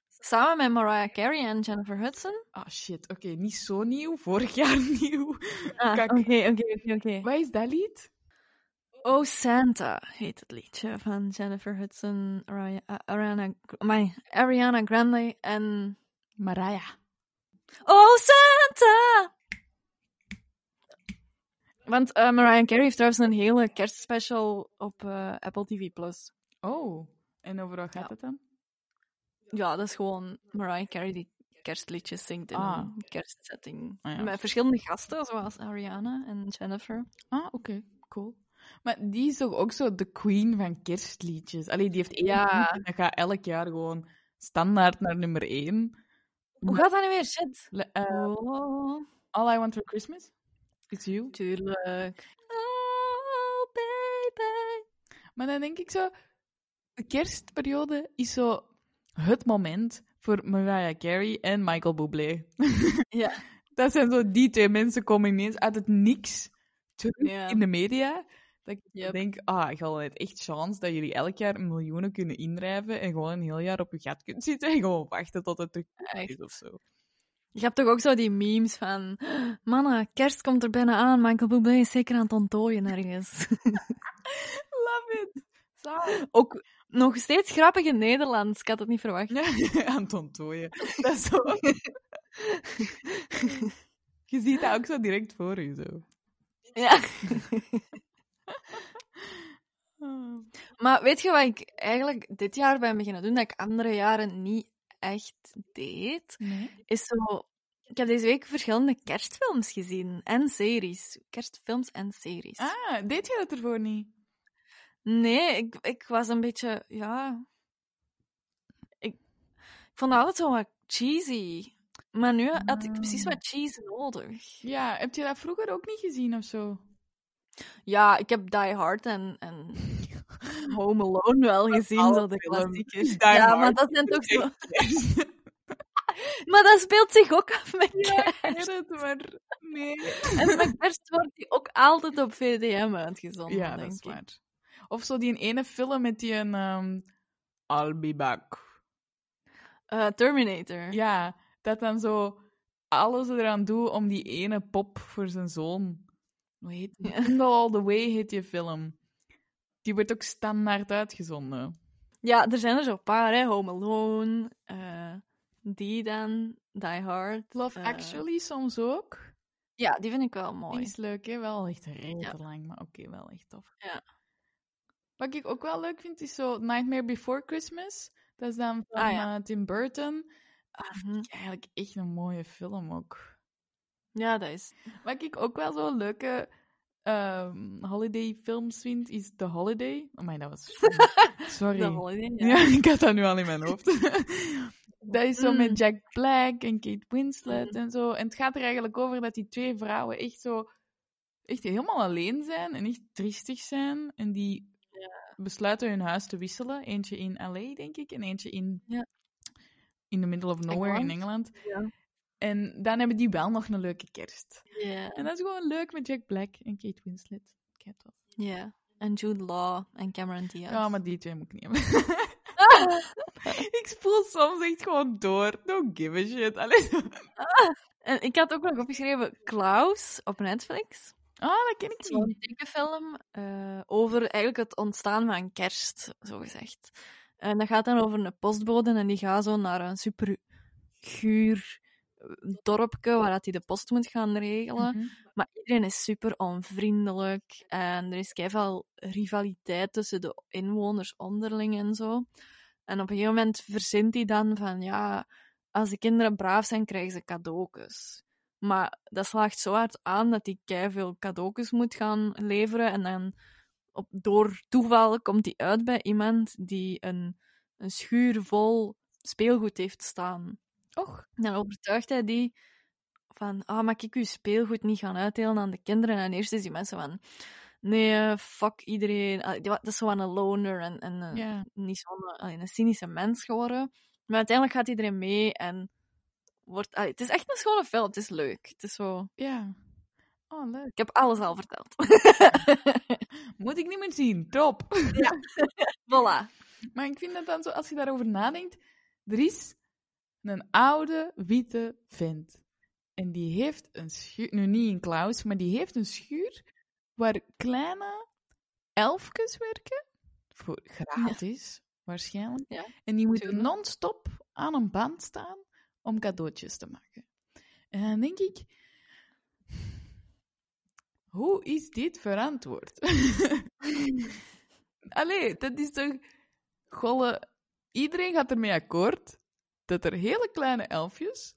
Samen met Mariah Carey en Jennifer Hudson. Ah, shit. Oké, niet zo nieuw. Vorig jaar <laughs> nieuw. Ah, oké, oké, oké. Wat is dat lied? Oh Santa heet het liedje van Jennifer Hudson, Ari- uh, Ariana, my, Ariana Grande en... Mariah. Oh Santa! Want eh, Mariah Carey heeft trouwens een hele kerstspecial op eh, Apple TV+. Plus. Oh. En over wat gaat Ja. het dan? Ja, dat is gewoon Mariah Carey die kerstliedjes zingt in Ah. een kerstsetting. Ah, ja. Met verschillende gasten, zoals Ariana en Jennifer. Ah, oké. Cool. Maar die is toch ook zo de queen van kerstliedjes? Allee, die heeft één Ja. en dat gaat elk jaar gewoon standaard naar nummer één. Hoe gaat dat nu weer? Shit. Le- eh, Oh, All I Want For Christmas Is You. tuurlijk. Oh, baby. Maar dan denk ik zo, de kerstperiode is zo het moment voor Mariah Carey en Michael Bublé. <laughs> Ja. Dat zijn zo die twee mensen komen ineens uit het niks terug Ja. in de media. Dat ik Yep. denk, ah, je had echt chance dat jullie elk jaar miljoenen kunnen indrijven en gewoon een heel jaar op je gat kunt zitten en gewoon wachten tot het terug Echt. is of zo. Je hebt toch ook zo die memes van... Mannen, kerst komt er bijna aan. Michael Bublé is zeker aan het onttooien ergens. <laughs> Love it! Zalig. ook nog steeds grappig in Nederlands. Ik had het niet verwacht. Ja, <laughs> aan het. Dat is zo... <laughs> Je ziet dat ook zo direct voor je, zo. Ja. Ah. <laughs> Maar weet je wat ik eigenlijk dit jaar ben beginnen doen, dat ik andere jaren niet echt deed? Nee? Is zo... Ik heb deze week verschillende kerstfilms gezien. En series. Kerstfilms en series. Ah, deed je dat ervoor niet? Nee, ik, ik was een beetje... Ja... Ik, ik vond het altijd zo wat cheesy. Maar nu had ik precies wat cheese nodig. Ja, heb je dat vroeger ook niet gezien of zo? Ja, ik heb Die Hard en, en <laughs> Home Alone wel gezien, zo de klassiekers. Die ja, Hard maar dat zijn toch zo... <laughs> <laughs> Maar dat speelt zich ook af met Ja, kerst. het, maar nee. En met kerst wordt die ook altijd op VDM uitgezonden, Ja, dat is ik. waar. Of zo die ene film met die een... ehm, I'll be back. Eh, Terminator. Ja, dat dan zo alles eraan doet om die ene pop voor zijn zoon. Hoe heet die? All The Way heet die film. Die wordt ook standaard uitgezonden. Ja, er zijn er zo'n paar, hè. Home Alone, eh, die dan, Die Hard. Love eh, Actually soms ook. Ja, die vind ik wel Die mooi. is leuk, hè? Wel echt redelijk Ja. lang, maar oké, wel echt tof. Ja. Wat ik ook wel leuk vind, is zo Nightmare Before Christmas. Dat is dan van Ah, ja. eh, Tim Burton. Ah, Mhm. vind ik eigenlijk echt een mooie film ook. Ja, dat is... Wat ik ook wel zo leuke ehm holiday films vind, is The Holiday. Oh my, dat was... <laughs> Sorry. The Holiday, ja. Ja, ik had dat nu al in mijn hoofd. <laughs> dat is zo Mm. met Jack Black en Kate Winslet Mm. en zo. En het gaat er eigenlijk over dat die twee vrouwen echt zo... Echt helemaal alleen zijn en echt triestig zijn. En die besluiten hun huis te wisselen. Eentje in L.A., denk ik, en eentje in... Ja. In the middle of nowhere in Engeland. Engeland. Ja. En dan hebben die wel nog een leuke kerst. Ja. En dat is gewoon leuk met Jack Black en Kate Winslet. Ja. En Jude Law en Cameron Diaz. Ja, maar die twee moet ik niet hebben. <laughs> ik spoel soms echt gewoon door. Don't give a shit. Allee. <laughs> En ik had ook nog opgeschreven Klaus op Netflix. Ah, dat ken ik niet. tekenfilm eh, over eigenlijk het ontstaan van kerst, zo gezegd. En dat gaat dan over een postbode en die gaat zo naar een super guur dorpje waar dat hij de post moet gaan regelen. Mhm. Maar iedereen is super onvriendelijk en er is veel rivaliteit tussen de inwoners onderling en zo. En op een gegeven moment verzint hij dan van ja, als de kinderen braaf zijn, krijgen ze cadeautjes. Maar dat slaagt zo hard aan dat hij veel cadeautjes moet gaan leveren. En dan op, door toeval komt hij uit bij iemand die een, een schuur vol speelgoed heeft staan. Och. Dan overtuigt hij die van, ah, mag ik uw speelgoed niet gaan uitdelen aan de kinderen? En eerst is die mensen van, nee, fuck iedereen. Dat is gewoon een loner en, en eh, Ja. niet zo'n eh, een cynische mens geworden. Maar uiteindelijk gaat iedereen mee en wordt... het is echt een schone film, het is leuk. Het is zo... Ja. Oh, leuk. Ik heb alles al verteld. <laughs> Moet ik niet meer zien. Top. <laughs> voilà. Maar ik vind dat dan zo, als je daarover nadenkt, er is een oude witte vent. En die heeft een schuur, nu niet in Klaus, maar die heeft een schuur waar kleine elfjes werken. Voor gratis, waarschijnlijk. Ja, en die moeten non-stop aan een band staan om cadeautjes te maken. En dan denk ik, hoe is dit verantwoord? <laughs> Allee, dat is toch... Golle, iedereen gaat ermee akkoord dat er hele kleine elfjes,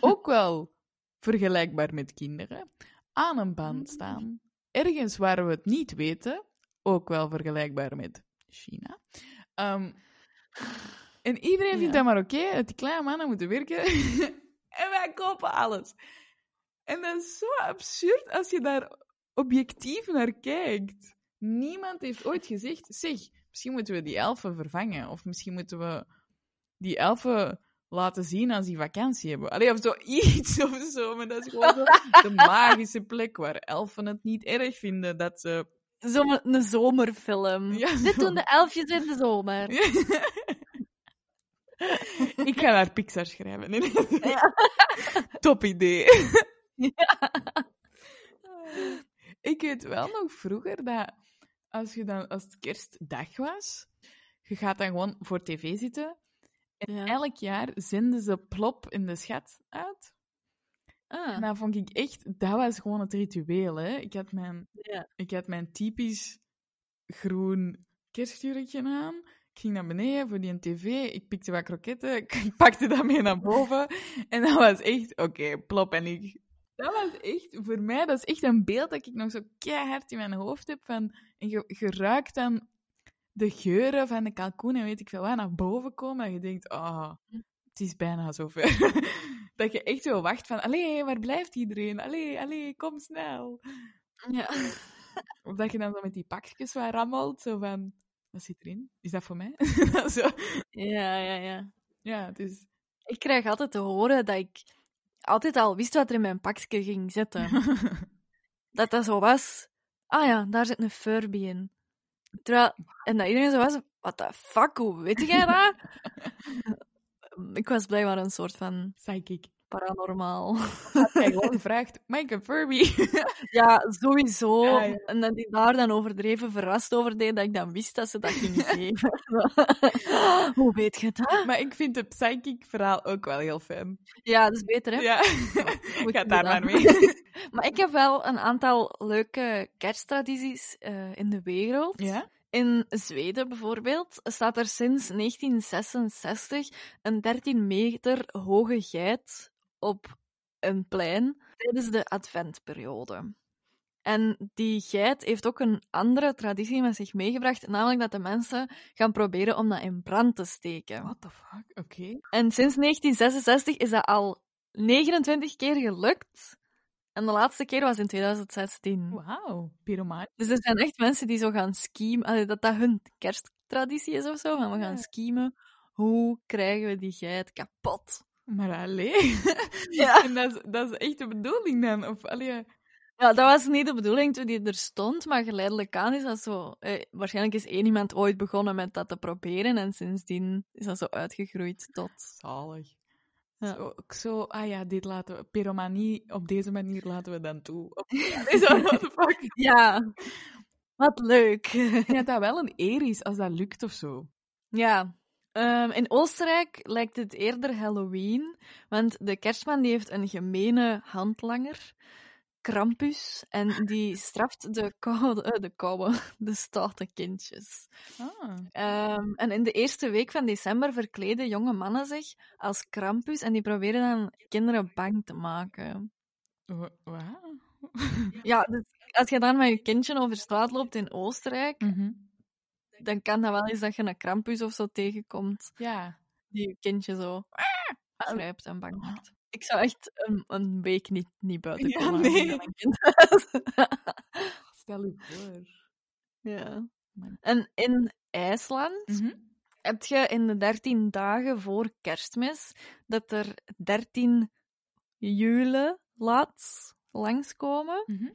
ook <laughs> wel vergelijkbaar met kinderen, aan een band staan. Ergens waar we het niet weten, ook wel vergelijkbaar met China. Ehm, en iedereen vindt Ja. dat maar oké, dat die kleine mannen moeten werken. <laughs> en wij kopen alles. En dat is zo absurd als je daar objectief naar kijkt. Niemand heeft ooit gezegd, zeg, misschien moeten we die elfen vervangen. Of misschien moeten we die elfen laten zien als die vakantie hebben. Allee, of zoiets <laughs> of zo. Maar dat is gewoon zo de <laughs> magische plek waar elfen het niet erg vinden dat ze... Zo'n een zomerfilm. Ja, Dit zo. doen de elfjes in de zomer. <laughs> Ik ga naar Pixar schrijven. Nee, nee. Ja. Top idee. Ik weet wel nog vroeger dat als, je dan, als het kerstdag was, je gaat dan gewoon voor tv zitten. En Ja. elk jaar zenden ze Plop in de schat uit. Ah, En dat vond ik echt, dat was gewoon het ritueel. Hè? Ik, had mijn, ja. ik had mijn typisch groen kerstjurkje aan. Ik ging naar beneden voor die tv. Ik pikte wat kroketten. <laughs> Ik pakte dat mee naar boven. En dat was echt, oké, plop en ik. Dat was echt, voor mij, dat is echt een beeld dat ik nog zo keihard in mijn hoofd heb. Van, en je, je ruikt dan de geuren van de kalkoen en weet ik veel wat naar boven komen. Dat je denkt, oh, het is bijna zover. <laughs> dat je echt zo wacht van, allee, waar blijft iedereen? Allee, allee, kom snel. ja. Of dat je dan zo met die pakjes waar rammelt, zo van, wat zit erin? Is dat voor mij? <laughs> zo. Ja, ja, ja. Ja, het is... Ik krijg altijd te horen dat ik altijd al wist wat er in mijn pakje ging zitten. <laughs> dat dat zo was. Ah ja, daar zit een Furby in. Terwijl, en dat iedereen zo was, what the fuck, hoe weet jij dat? <laughs> ik was blijkbaar een soort van Psychic. Paranormaal. Als jij <laughs> gewoon vraagt, Mike een Furby. <laughs> ja, sowieso. Ja, ja. En dat die daar dan overdreven verrast over deed, dat ik dan wist dat ze dat ging geven. <laughs> hoe weet je dat? maar ik vind het psychic verhaal ook wel heel fijn. Ja, dat is beter, hè? Ja, Moet ga daar maar mee. Maar ik heb wel een aantal leuke kersttradities eh, in de wereld. Ja? In Zweden bijvoorbeeld staat er sinds 1966 een 13 meter hoge geit op een plein tijdens de adventperiode. En die geit heeft ook een andere traditie met zich meegebracht, namelijk dat de mensen gaan proberen om dat in brand te steken. What the fuck? Oké. En sinds 1966 is dat al 29 keer gelukt. En de laatste keer was in 2016. Wauw, pyromaan. Dus er zijn echt mensen die zo gaan schiemen. dat dat hun kersttraditie is of zo. Van we gaan schiemen. Hoe krijgen we die geit kapot? Maar alleen. Ja. <laughs> En dat is, dat is echt de bedoeling dan? Of, allee, Ja, dat was niet de bedoeling toen die er stond, maar geleidelijk aan is dat zo. Eh, waarschijnlijk is één iemand ooit begonnen met dat te proberen en sindsdien is dat zo uitgegroeid tot. zalig. Ja. Zo, ook zo, ah ja, dit laten we, pyromanie, op deze manier laten we dan toe. <laughs> Zo, what the fuck. Ja, wat leuk. Ik denk dat dat wel een eer is als dat lukt of zo. Ja. Ehm, in Oostenrijk lijkt het eerder Halloween, want de kerstman die heeft een gemene handlanger, Krampus, en die <laughs> straft de koude, eh, de koude, <laughs> de stoute kindjes. Ah. Ehm, en in de eerste week van december verkleden jonge mannen zich als Krampus en die proberen dan kinderen bang te maken. Wa- Wauw. Ja, dus als je dan met je kindje over straat loopt in Oostenrijk, Mhm. Dan kan dat wel eens dat je een Krampus of zo tegenkomt. Ja. die je kindje zo grijpt en bang maakt. Ik zou echt een, een week niet, niet buiten Ja, komen. als nee. <laughs> Stel je voor. ja. En in IJsland Mhm. heb je in de 13 dagen voor kerstmis dat er 13 jule laat langskomen. Mhm.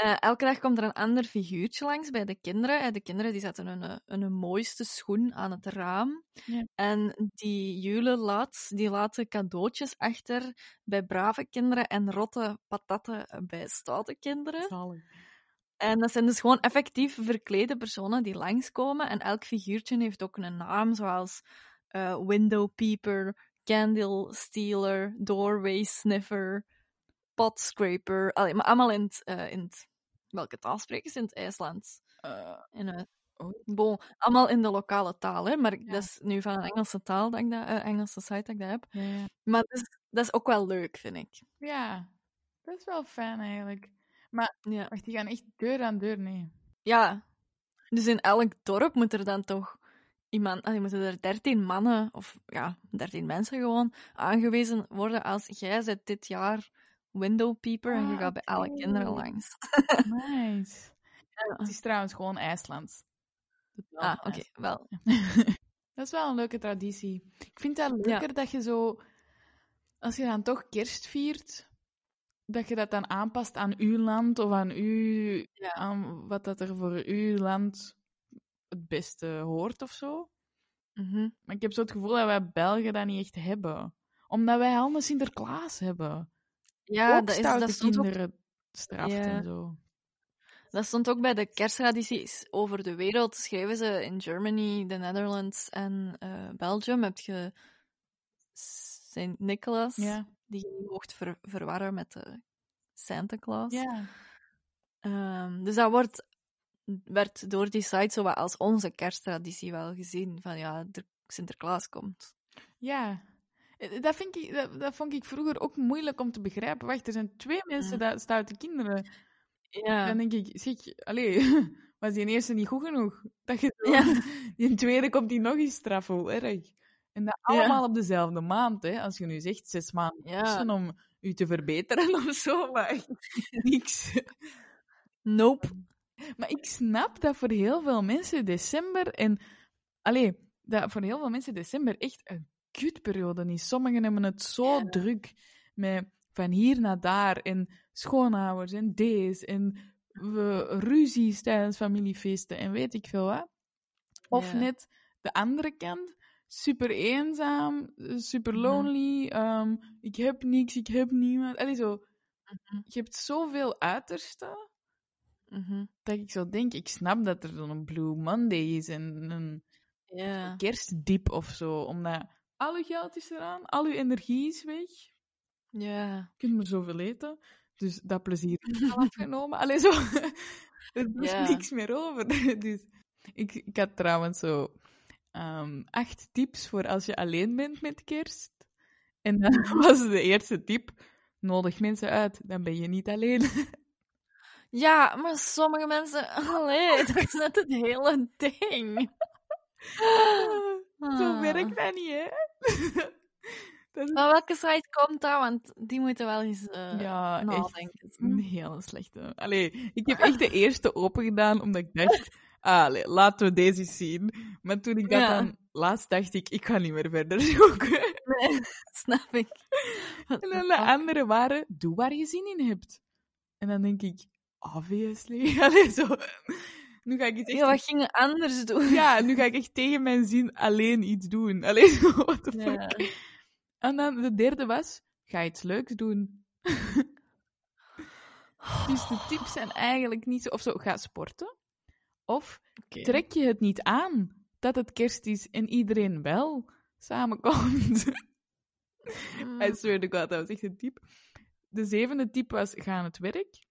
Eh, elke dag komt er een ander figuurtje langs bij de kinderen. Eh, De kinderen die zetten hun, eh, hun mooiste schoen aan het raam. Ja. En die Jule laat, die laten cadeautjes achter bij brave kinderen en rotte patatten bij stoute kinderen. Zalig. En dat zijn dus gewoon effectief verklede personen die langskomen. En elk figuurtje heeft ook een naam, zoals eh, Window Peeper, Candle Stealer, Doorway Sniffer, Pot Scraper. Allee, maar allemaal in het, in het... Welke taal spreken ze in het IJslands? Eh, In het, oh, bon, allemaal in de lokale taal, hè. Maar Ja. dat is nu van een Engelse taal, dat ik dat, eh, Engelse site dat ik dat heb. ja, ja. Maar dat is, dat is ook wel leuk, vind ik. ja, dat is wel fijn eigenlijk. Ja. Wacht, die gaan echt deur aan deur, nee. Ja, dus in elk dorp moet er dan toch iemand, moeten er dertien mannen, of ja, dertien mensen gewoon, aangewezen worden als jij zit dit jaar windowpeeper en je Ah, gaat bij alle kinderen langs. Nice. <laughs> Ja. Het is trouwens gewoon IJsland. Wel Ah, oké, wel. <laughs> Dat is wel een leuke traditie. Ik vind het leuker dat je zo, als je dan toch kerst viert, dat je dat dan aanpast aan uw land of aan, u, Ja. aan wat dat er voor uw land het beste hoort of zo. Mhm. Maar ik heb zo het gevoel dat wij Belgen dat niet echt hebben. Omdat wij allemaal Sinterklaas hebben. Ja, dat, is, dat, stond ook, kinderen straft Ja. en zo. dat stond ook bij de kersttradities over de wereld. Schrijven ze in Germany, the Netherlands en eh, Belgium heb je Sint Nicholas, Ja. die je mocht ver- verwarren met de Santa Claus. Ja. Ehm, dus dat wordt, werd door die site zo wat als onze kersttraditie wel gezien. Van ja, er, Sinterklaas komt. Ja. Dat, vind ik, dat, dat vond ik vroeger ook moeilijk om te begrijpen. Wacht, er zijn twee mensen, Mm. dat stoute kinderen. Ja, Dan denk ik, zeg, allee, <laughs> was die eerste niet goed genoeg? Dat je zo, Ja. <laughs> die tweede komt die nog eens straffen, hoe erg. En dat allemaal op dezelfde maand, hè. Als je nu zegt, zes maanden om u te verbeteren <laughs> of zo, maar niks. nope. Maar ik snap dat voor heel veel mensen december en... Allee, dat voor heel veel mensen december echt een kutperiode is. Sommigen hebben het zo Ja. druk met van hier naar daar en schoonouders en deze en we, ruzies tijdens familiefeesten en weet ik veel wat. Of Ja. net de andere kant, super eenzaam, super Mhm. lonely, ehm, ik heb niks, ik heb niemand. Allee, zo, Mhm. je hebt zoveel uitersten Mhm. dat ik zo denk, ik snap dat er dan een Blue Monday is en een Ja. kerstdiep of zo, omdat al uw geld is eraan, al uw energie is weg, je Ja. kunt maar zoveel eten, dus dat plezier <laughs> is al afgenomen. Allee, zo, <laughs> er is Ja. niks meer over. <laughs> Dus ik, ik had trouwens zo ehm, acht tips voor als je alleen bent met kerst. En dan was de eerste tip, nodig mensen uit, dan ben je niet alleen. Ja, maar sommige mensen... Allee, dat is net het hele ding. Zo Ah. werkt dat niet, hè? <laughs> is Van welke site komt dat? Want die moeten wel eens eh ja, echt een hele slechte. Allee, ik heb echt de <laughs> eerste open gedaan, omdat ik dacht, allee, laten we deze zien. Maar toen ik dat Ja. dan laatst dacht ik, ik ga niet meer verder zoeken. Nee, <laughs> snap ik. En dan de andere waren, doe waar je zin in hebt. En dan denk ik, obviously. Allee, zo. Nu ga ik iets echt... Ja, wat ging je anders doen? Ja, nu ga ik echt tegen mijn zin alleen iets doen. <laughs> Allee, zo, what the Ja. fuck. En dan de derde was, ga iets leuks doen. Dus de tips zijn eigenlijk niet zo... Of zo, ga sporten. Of trek je het niet aan dat het kerst is en iedereen wel samenkomt. Mm. I swear to god, dat was echt een tip. De zevende tip was, ga aan het werk.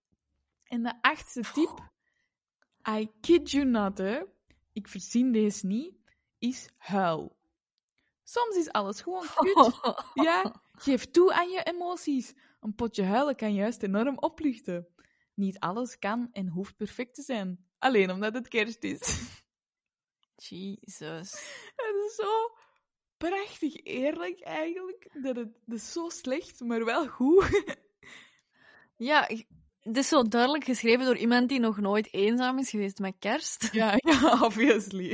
En de achtste tip, I kid you not, hè. Ik verzin deze niet, is huil. Soms is alles gewoon kut. <laughs> Ja, geef toe aan je emoties. Een potje huilen kan juist enorm opluchten. Niet alles kan en hoeft perfect te zijn. Alleen omdat het kerst is. <laughs> Jesus. Het is zo prachtig eerlijk eigenlijk. Dat het, dat is zo slecht, maar wel goed. <laughs> Ja, het is zo duidelijk geschreven door iemand die nog nooit eenzaam is geweest met kerst. Ja, <laughs> ja, obviously.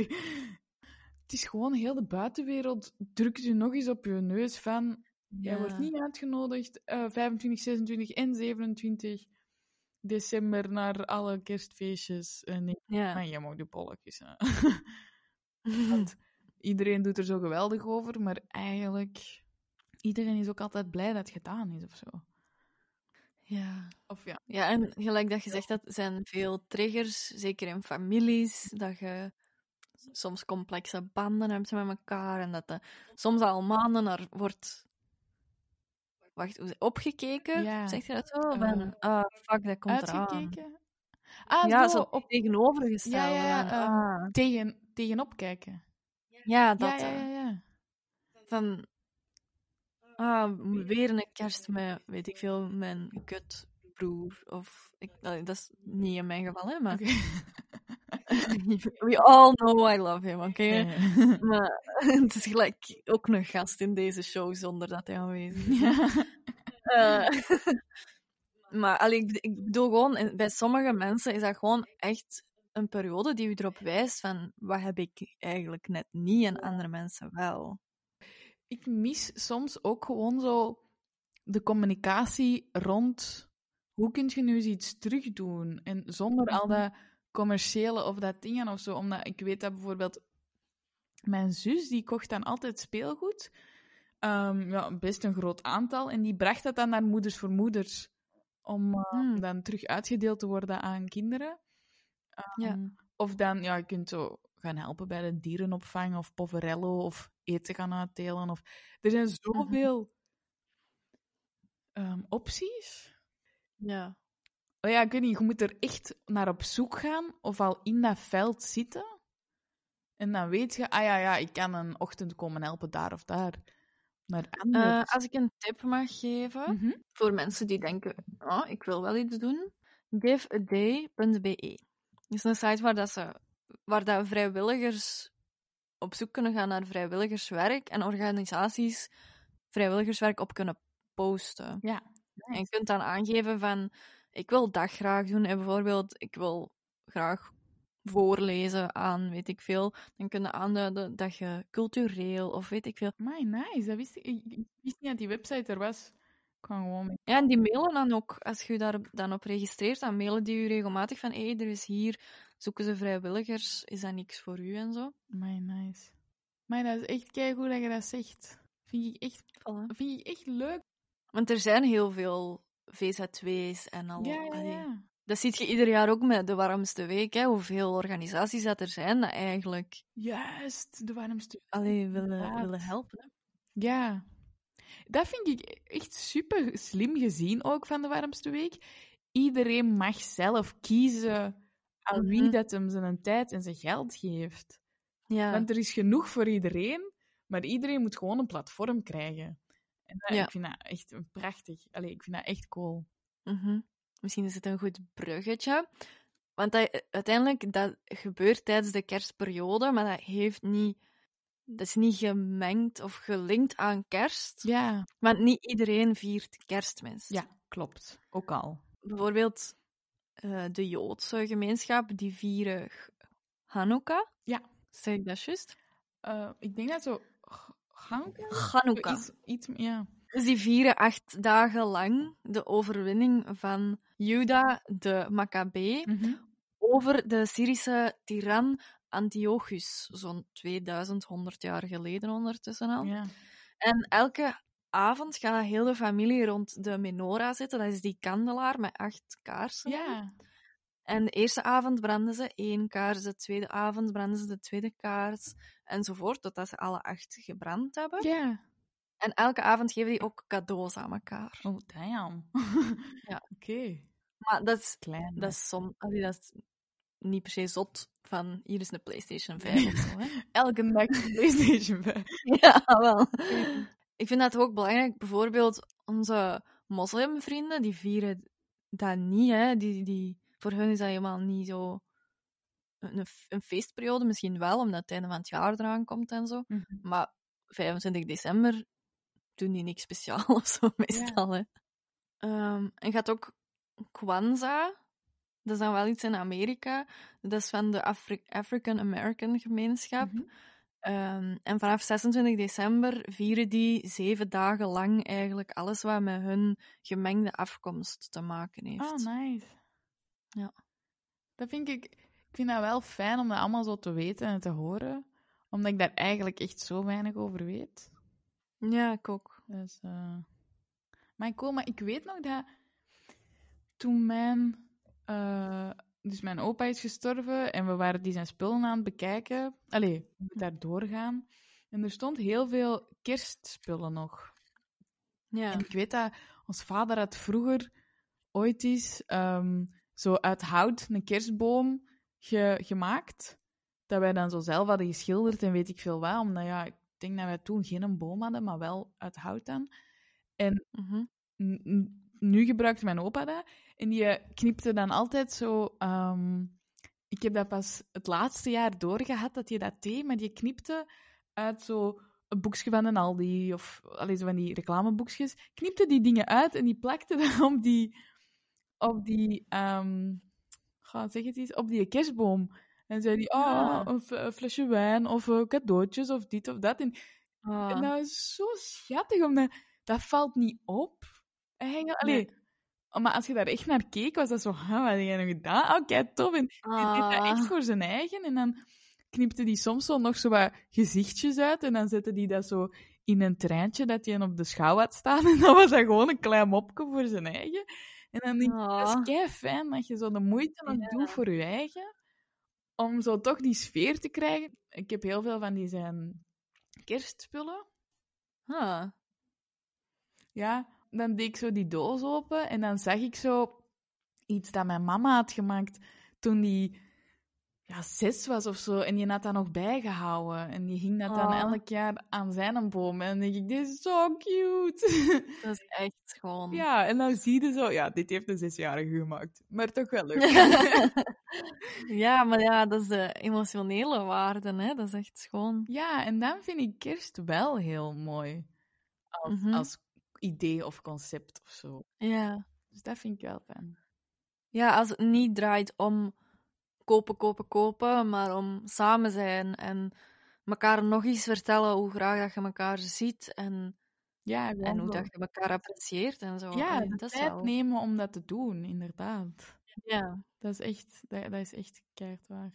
Het is gewoon heel de buitenwereld drukt je nog eens op je neus van... Jij wordt niet uitgenodigd, eh 25, 26 en 27. december naar alle kerstfeestjes. En ik, Ja. maar je mag de bolletjes. <laughs> Want iedereen doet er zo geweldig over, maar eigenlijk... Iedereen is ook altijd blij dat het gedaan is, of zo. Ja. Of ja. Ja, en gelijk dat je zegt, dat zijn veel triggers, zeker in families, dat je soms complexe banden hebt met elkaar en dat er soms al maanden naar wordt wacht, hoe- opgekeken, Ja. zeg je dat zo? Eh, Van, ah, fuck, dat komt eraan. Uitgekeken? Ah, Ja, zo, op, tegenovergesteld. Ja, ja, ehm, ah, tegen, tegenop kijken. ja, dat. ja, ja, eh, ja, ja. Ah, weer een kerst met, weet ik veel, mijn kutbroer. Of, ik, dat is niet in mijn geval, hè, maar <laughs> we all know I love him, oké? <laughs> Maar <laughs> het is gelijk ook een gast in deze show zonder dat hij aanwezig is. Eh, maar allee, ik, ik bedoel gewoon, bij sommige mensen is dat gewoon echt een periode die u erop wijst van wat heb ik eigenlijk net niet en andere mensen wel. Ik mis soms ook gewoon zo de communicatie rond hoe kun je nu iets terugdoen en zonder al Mhm. dat commerciële of dat dingen of zo. Omdat ik weet dat bijvoorbeeld mijn zus die kocht dan altijd speelgoed, Ehm, ja, best een groot aantal, en die bracht dat dan naar Moeders voor Moeders om eh, Hmm. dan terug uitgedeeld te worden aan kinderen. Ja. Ehm, Of dan, ja, je kunt zo gaan helpen bij de dierenopvang of Poverello of eten gaan uitdelen. Of... Er zijn zoveel ehm, opties. Ja. Oh ja, ik weet niet, je moet er echt naar op zoek gaan of al in dat veld zitten. En dan weet je, ah ja, ja, ik kan een ochtend komen helpen daar of daar. Maar Eh, als ik een tip mag geven Mhm. voor mensen die denken, oh, ik wil wel iets doen, giveaday.be. Dat is een site waar, dat ze, waar dat vrijwilligers op zoek kunnen gaan naar vrijwilligerswerk en organisaties vrijwilligerswerk op kunnen posten. Ja. En je kunt dan aangeven van, ik wil dat graag doen. En bijvoorbeeld, ik wil graag voorlezen aan, weet ik veel. Dan kun je aanduiden dat je cultureel of weet ik veel. My, nice. Dat wist ik wist niet dat die website er was. Ik kwam gewoon mee. Ja, en die mailen dan ook, als je je daar dan op registreert, dan mailen die je regelmatig van, hé, hey, er is hier, zoeken ze vrijwilligers, is dat niks voor u en zo. My, nice. Maar dat is echt keigoed dat je dat zegt. Vind ik echt, Voilà. vind ik echt leuk. Want er zijn heel veel VZ2's en al. Ja, ja. Dat ziet je ieder jaar ook met de warmste week, hè, hoeveel organisaties dat er zijn dat eigenlijk Juist, de warmste. allee, willen, Inderdaad. willen helpen. Hè. Ja. Dat vind ik echt super slim gezien ook van de warmste week. Iedereen mag zelf kiezen aan wie Mhm. dat hem zijn tijd en zijn geld geeft. Ja. Want er is genoeg voor iedereen, maar iedereen moet gewoon een platform krijgen. En dat- Ja. ik vind dat echt een prachtig. Allee, ik vind dat echt cool. Mhm. Misschien is het een goed bruggetje. Want dat, uiteindelijk, dat gebeurt tijdens de kerstperiode, maar dat heeft niet... Dat is niet gemengd of gelinkt aan kerst. Ja, Want niet iedereen viert kerstmis. ja klopt. Ook al. Bijvoorbeeld eh, de Joodse gemeenschap, die vieren Hanukkah. Ja. Zeg ik dat juist? Eh, ik denk dat zo. Hanukkah? Hanukkah. Iets, iets, ja. Dus die vieren acht dagen lang de overwinning van Juda de Maccabee Mhm. over de Syrische tiran Antiochus, zo'n 2100 jaar geleden ondertussen al. ja. En elke avond gaat heel de familie rond de menorah zitten, dat is die kandelaar met acht kaarsen. Ja. En de eerste avond branden ze één kaars, de tweede avond branden ze de tweede kaars, enzovoort, totdat ze alle acht gebrand hebben. Ja. En elke avond geven die ook cadeaus aan elkaar. Oh, damn. Ja. <laughs> Oké. Maar dat is, Klein. dat is, dat is niet per se zot van hier is een PlayStation 5 of zo. Hè? <laughs> Elke dag een PlayStation 5. <laughs> Ja, wel. Ik vind dat ook belangrijk. Bijvoorbeeld onze moslimvrienden, die vieren dat niet. Hè. Die, die, voor hun is dat helemaal niet zo een, een feestperiode. Misschien wel, omdat het einde van het jaar eraan komt en zo. Mhm. Maar 25 december doen die niks speciaal <laughs> of zo, meestal. Hè. Ehm, en gaat ook Kwanzaa. Dat is dan wel iets in Amerika. Dat is van de Afri- African American gemeenschap. Mhm. Ehm, en vanaf 26 december vieren die zeven dagen lang eigenlijk alles wat met hun gemengde afkomst te maken heeft. Oh, nice. Ja. Dat vind ik... Ik vind dat wel fijn om dat allemaal zo te weten en te horen. Omdat ik daar eigenlijk echt zo weinig over weet. Ja, ik ook. Dus, eh, Maar cool, maar ik weet nog dat toen mijn... eh, Dus mijn opa is gestorven en we waren die zijn spullen aan het bekijken. Allee, we daar doorgaan. En er stond heel veel kerstspullen nog. Ja. En ik weet dat ons vader had vroeger ooit eens ehm, zo uit hout een kerstboom ge- gemaakt. Dat wij dan zo zelf hadden geschilderd en weet ik veel wat. Omdat ja, ik denk dat wij toen geen boom hadden, maar wel uit hout dan. Mhm. N- n- nu gebruikt mijn opa dat. En die eh, knipte dan altijd zo... ehm, ik heb dat pas het laatste jaar doorgehad dat je dat deed, maar die knipte uit zo een boekje van een Aldi of allee, zo van die reclameboekjes. Knipte die dingen uit en die plakte <laughs> dan op die... Op die... ehm ga, zeg het eens. Op die kerstboom. En zei die, oh, Ah. een, flesje wijn of eh, cadeautjes of dit of dat. En Ah. en dat is zo schattig, omdat dat valt niet op. Eigenlijk, allee, Nee. maar als je daar echt naar keek, was dat zo, "Huh, wat heb jij nog gedaan? Oké, tof. En die deed dat echt Ah. voor zijn eigen. En dan knipte die soms wel nog zo wat gezichtjes uit. En dan zette die dat zo in een treintje dat hij op de schouw had staan. <laughs> En dan was dat gewoon een klein mopje voor zijn eigen. En dan denk ik, dat Ah. is kei fijn dat je zo de moeite nog Ja. doet voor je eigen. Om zo toch die sfeer te krijgen. Ik heb heel veel van die zijn kerstspullen. Ah. Ja, dan deed ik zo die doos open en dan zag ik zo iets dat mijn mama had gemaakt toen die ja, zes was of zo. En die had dat nog bijgehouden. En die hing dat dan Oh. elk jaar aan zijn boom. En dan denk ik, dit is zo cute. <laughs> Dat is echt gewoon... ja, en dan zie je zo, ja, dit heeft een zesjarige gemaakt. Maar toch wel leuk. <laughs> ja, maar ja, dat is de emotionele waarde, hè. Dat is echt schoon. ja, en dan vind ik kerst wel heel mooi. Als, Mhm. als idee of concept of zo. Ja. Dus dat vind ik wel fijn. Ja, als het niet draait om kopen, kopen, kopen, maar om samen zijn en elkaar nog eens vertellen hoe graag dat je elkaar ziet en, Ja, en hoe dat je elkaar apprecieert en zo. Ja, dat tijd wel... nemen om dat te doen, inderdaad. Ja. Dat is echt, dat, dat is echt keihard waar.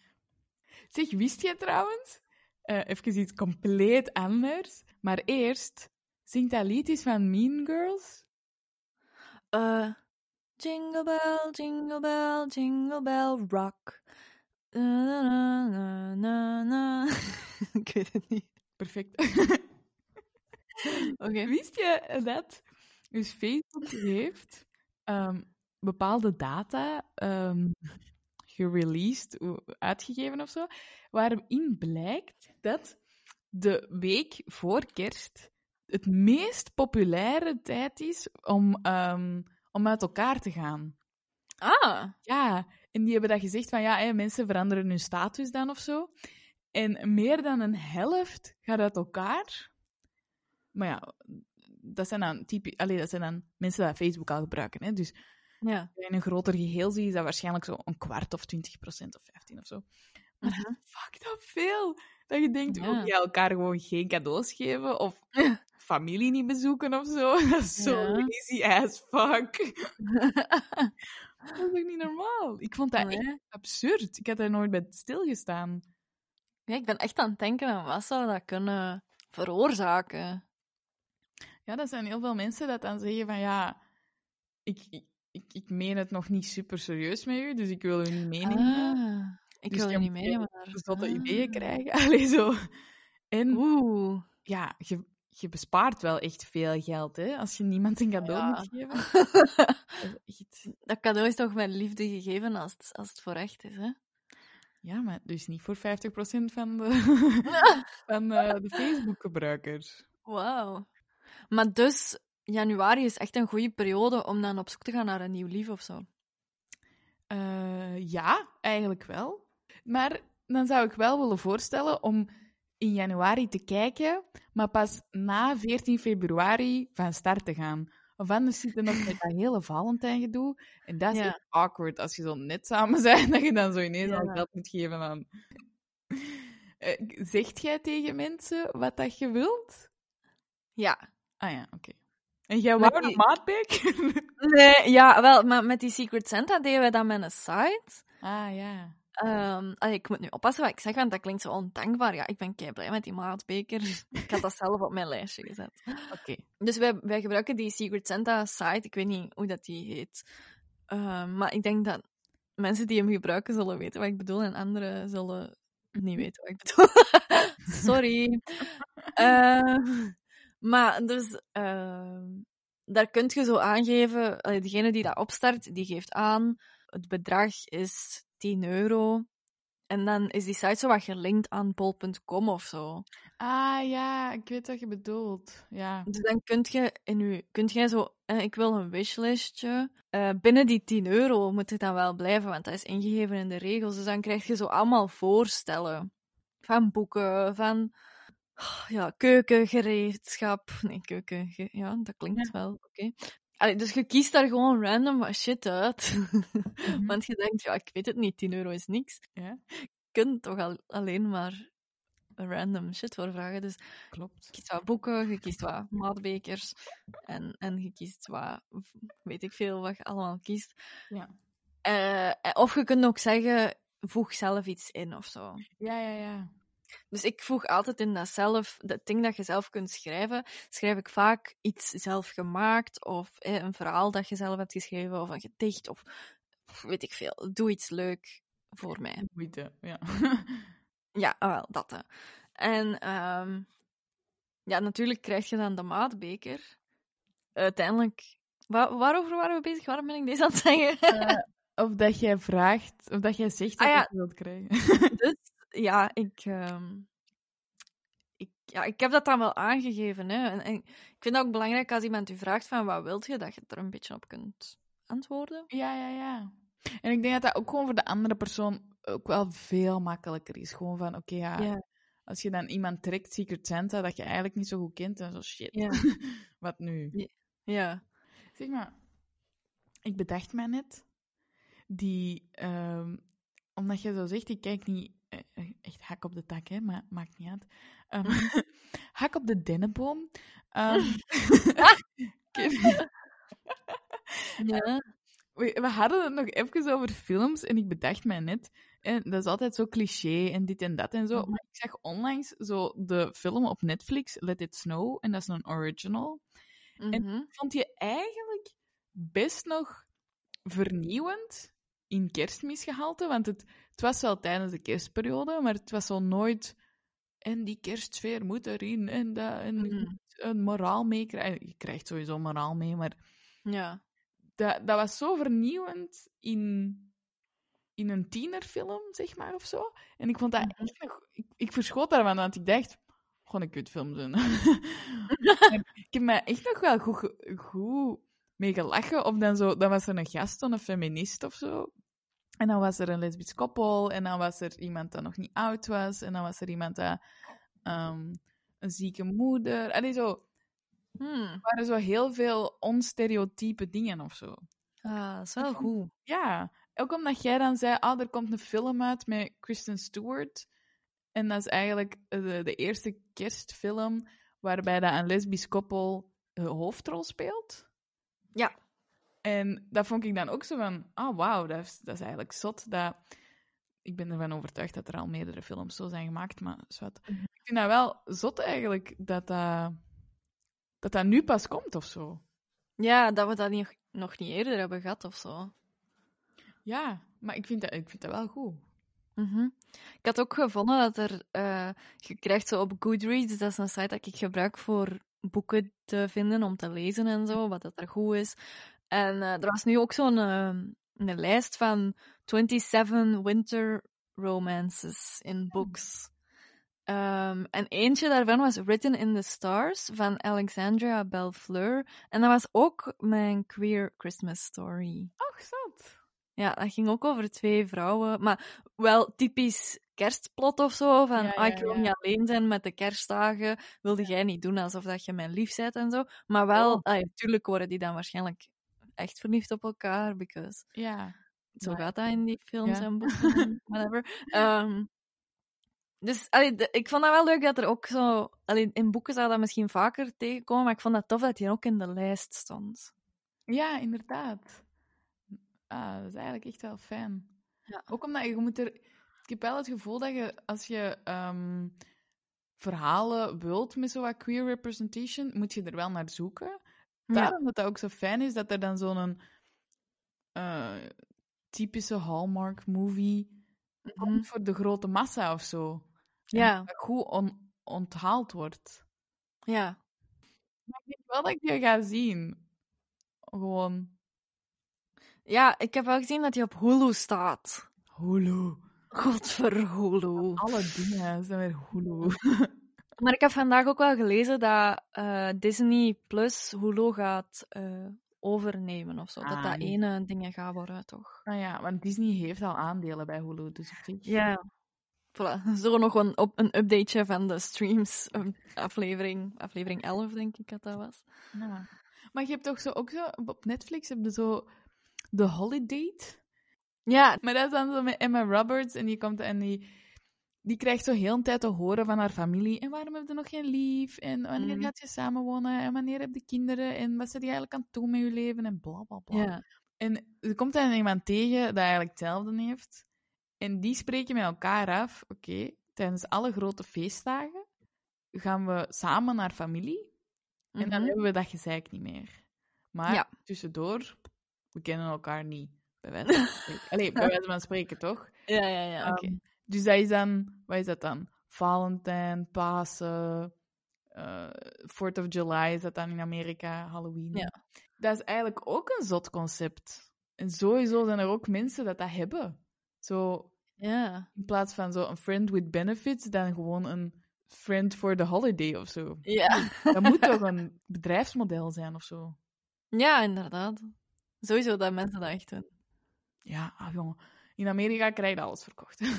Zeg, wist je trouwens, eh even iets compleet anders, maar eerst, zingt dat lied van Mean Girls? Eh, jingle bell, jingle bell, jingle bell rock. Na, na, na, na, na. <laughs> Ik weet het niet. Perfect. <laughs> Oké. Wist je dat dus Facebook heeft ehm, bepaalde data ehm gereleased, uitgegeven of zo, waarin blijkt dat de week voor kerst het meest populaire tijd is om, ehm, om uit elkaar te gaan. Ah, Ja, en die hebben dat gezegd van ja, hè, mensen veranderen hun status dan of zo. En meer dan een helft gaat uit elkaar. Maar ja, dat zijn dan, typi allee, dat zijn dan mensen die Facebook al gebruiken. Hè? Dus ja. in een groter geheel zie je dat waarschijnlijk zo een kwart of 20 procent of 15 of zo. Maar Mhm. fuck dat veel. Dat je denkt, Ja. ook je elkaar gewoon geen cadeaus geven of familie niet bezoeken of zo. <laughs> Dat is zo Ja. lazy as fuck. <laughs> Dat is ook niet normaal. Ik vond dat echt absurd. Ik had daar nooit bij stilgestaan. Ja, ik ben echt aan het denken wat zou dat kunnen veroorzaken. Ja, dat zijn heel veel mensen dat dan zeggen van ja, ik, ik, ik, ik meen het nog niet super serieus met u, dus ik wil u niet meenemen. Ah, ik Dus wil je niet meenemen Ah. ideeën krijgen. <laughs> Allee, zo. En Oeh. ja, je, je bespaart wel echt veel geld, hè, als je niemand een cadeau Ja. moet geven. <laughs> Dat cadeau is toch met liefde gegeven als het, als het voor echt is, hè? Ja, maar dus niet voor 50% van de, <laughs> van, eh, de Facebook-gebruikers. Wauw. Maar dus, januari is echt een goede periode om dan op zoek te gaan naar een nieuw lief of zo. Eh, ja, eigenlijk wel. Maar dan zou ik wel willen voorstellen om in januari te kijken, maar pas na 14 februari van start te gaan. Of anders zit er nog met dat hele Valentijn-gedoe. En dat is Ja. echt awkward als je zo net samen <laughs> bent, dat je dan zo ineens Ja. al geld moet geven aan... Eh, zegt jij tegen mensen wat dat je wilt? Ja. Ah ja, oké. En jij wou die- een? <laughs> Nee, ja, wel, maar met die Secret Santa deden wij dat met een site. ah, ja. Ehm, allee, ik moet nu oppassen wat ik zeg, want dat klinkt zo ondankbaar. Ja, ik ben kei blij met die maatbeker. <laughs> ik had dat zelf op mijn lijstje gezet. Oké. Dus wij, wij gebruiken die Secret Santa site. Ik weet niet hoe dat die heet. Ehm, maar ik denk dat mensen die hem gebruiken zullen weten wat ik bedoel en anderen zullen niet weten wat ik bedoel. <laughs> Sorry. <laughs> Ehm, maar dus, daar kun je zo aangeven, degene die dat opstart, die geeft aan, het bedrag is 10 euro. En dan is die site zo wat gelinkt aan bol.com of zo. Ah, ja, ik weet wat je bedoelt. Ja. Dus dan kunt je in je, kunt jij zo, eh, ik wil een wishlistje. Eh, binnen die 10 euro moet het dan wel blijven, want dat is ingegeven in de regels. Dus dan krijg je zo allemaal voorstellen. Van boeken, van ja, keukengereedschap. Nee, keuken, ja, dat klinkt wel, oké. Allee, Dus je kiest daar gewoon random wat shit uit. <laughs> Mhm. Want je denkt, ja, ik weet het niet, 10 euro is niks. Ja. Je kunt toch al, alleen maar random shit voor vragen. Dus Klopt. je kiest wat boeken, je kiest wat maatbekers en, en je kiest wat, weet ik veel, wat je allemaal kiest. Ja. Eh, of je kunt ook zeggen, voeg zelf iets in of zo. Ja, ja, ja. Dus ik voeg altijd in dat zelf, dat ding dat je zelf kunt schrijven, schrijf ik vaak iets zelf gemaakt of eh, een verhaal dat je zelf hebt geschreven of een gedicht of weet ik veel. Doe iets leuk voor mij. Moeite, ja. <laughs> Ja, ah, wel, dat. hè. En ehm, ja, natuurlijk krijg je dan de maatbeker. Uiteindelijk... Wa- waarover waren we bezig? Waarom ben ik deze aan het zeggen? Of dat jij vraagt, of dat jij zegt dat Ah, je ja. het wilt krijgen. dus ja, ik, ehm, ik, ja, ik heb dat dan wel aangegeven. Hè. En, en ik vind het ook belangrijk als iemand u vraagt van wat wilt je, dat je er een beetje op kunt antwoorden. Ja, ja, ja. En ik denk dat dat ook gewoon voor de andere persoon ook wel veel makkelijker is. Gewoon van, oké, ja, Ja. als je dan iemand trekt, Secret Santa, dat je eigenlijk niet zo goed kent, en zo, shit, Ja. <laughs> wat nu? Ja. Zeg maar, ik bedacht mij net, die, ehm, omdat je zo zegt, ik kijk niet, echt hak op de tak, hè, maar maakt niet uit. Ehm, <laughs> hak op de dennenboom. <laughs> Ik- <laughs> ja. we, we hadden het nog even over films en ik bedacht mij net, en dat is altijd zo cliché en dit en dat en zo, Mhm. maar ik zag onlangs zo de film op Netflix, Let It Snow, en dat is een original. Mhm. vond je eigenlijk best nog vernieuwend in kerstmisgehalte. Want het, het was wel tijdens de kerstperiode, maar het was zo nooit... En die kerstsfeer moet erin, en, dat, en Mhm. een moraal meekrijgen. Je krijgt sowieso een moraal mee, maar Ja. dat, dat was zo vernieuwend in, in een tienerfilm, zeg maar, of zo. En ik vond dat Mhm. echt nog... Ik, ik verschoot daarvan, want ik dacht... Gewoon een kutfilm zijn. En <laughs> ik heb me echt nog wel goed, goed mee gelachen. Of dan, zo, dan was er een gast, een feminist of zo. En dan was er een lesbisch koppel. En dan was er iemand dat nog niet oud was. En dan was er iemand dat ehm, een zieke moeder. Allee, zo, Hmm. er waren zo heel veel onstereotype dingen of zo. Ah, dat is wel goed. Ja, ook omdat jij dan zei, ah, er komt een film uit met Kristen Stewart. En dat is eigenlijk eh, de, de eerste kerstfilm waarbij dat een lesbisch koppel de hoofdrol speelt. Ja. En dat vond ik dan ook zo van, ah, wauw, dat is, dat is eigenlijk zot. Dat, ik ben ervan overtuigd dat er al meerdere films zo zijn gemaakt, maar zwart. Mhm. Ik vind dat wel zot eigenlijk, dat dat, dat, dat nu pas komt of zo. Ja, dat we dat niet, nog niet eerder hebben gehad of zo. Ja, maar ik vind dat, ik vind dat wel goed. Mhm. Ik had ook gevonden dat er, eh, je krijgt zo op Goodreads, dat is een site dat ik gebruik voor boeken te vinden, om te lezen en zo, wat dat er goed is. En eh, er was nu ook zo'n eh, een lijst van 27 winter romances in books. Ehm, en eentje daarvan was Written in the Stars van Alexandria Bellefleur. En dat was ook mijn queer Christmas story. Och, zot. Ja, dat ging ook over twee vrouwen. Maar wel typisch kerstplot of zo. Van, Ja, ah, ik wil niet alleen zijn met de kerstdagen. Wilde jij niet doen alsof dat je mijn lief bent en zo. Maar wel, Oh. ah, natuurlijk worden die dan waarschijnlijk echt verliefd op elkaar. Because Ja. zo Maar- gaat dat in die films Ja. en <laughs> boeken en whatever. Ehm, Dus allee, de- ik vond dat wel leuk dat er ook zo... Allee, in boeken zou dat misschien vaker tegenkomen, maar ik vond dat tof dat hij ook in de lijst stond. Ja, inderdaad. Ah, dat is eigenlijk echt wel fijn. Ja. Ook omdat je, je moet er... Ik heb wel het gevoel dat je, als je ehm, verhalen wilt met zo wat queer representation, moet je er wel naar zoeken. Daarom dat dat ook zo fijn is, dat er dan zo'n eh, typische Hallmark-movie komt voor de grote massa of zo. En Ja, dat goed on- onthaald wordt. ja. Maar ik denk wel dat ik die ga zien. Gewoon... Ja, ik heb wel gezien dat hij op Hulu staat. Hulu. Godver Hulu. Alle dingen zijn weer Hulu. <laughs> Maar ik heb vandaag ook wel gelezen dat eh, Disney Plus Hulu gaat eh, overnemen of zo. dat Ah, dat nee. ene dingen gaat worden, toch? Nou ja, want Disney heeft al aandelen bij Hulu, dus op zich... Ja. Voilà. <laughs> Zo nog een, op, een updateje van de streams. um, aflevering, aflevering 11, denk ik dat dat was. Ja. Maar je hebt toch zo ook zo... Op Netflix heb je zo... The Holiday. Ja, Maar dat is dan zo met Emma Roberts en die komt en die... Die krijgt zo heel een tijd te horen van haar familie. En waarom heb je nog geen lief? En wanneer Mhm. gaat je samenwonen? En wanneer heb je kinderen? En wat zit je eigenlijk aan het doen met je leven? En bla bla bla. ja. En er komt dan iemand tegen dat eigenlijk hetzelfde heeft. En die spreken met elkaar af. Oké, tijdens alle grote feestdagen gaan we samen naar familie. En dan Mhm. hebben we dat gezeik niet meer. Maar Ja. tussendoor, we kennen elkaar niet. Bij wijze van <laughs> spreken. Allee, bij wijze van spreken, toch? Ja, ja, ja. Ehm, dus dat is dan, wat is dat dan? Valentijn, Pasen, eh 4th of July is dat dan in Amerika, Halloween. Ja. Dat is eigenlijk ook een zot concept. En sowieso zijn er ook mensen dat dat hebben. Zo, ja. in plaats van zo een friend with benefits, dan gewoon een friend for the holiday of zo. Ja. Dat moet toch <laughs> een bedrijfsmodel zijn of zo? ja, inderdaad. Sowieso dat mensen dat echt doen. Ja, ah, jongen. In Amerika krijg je alles verkocht. <laughs>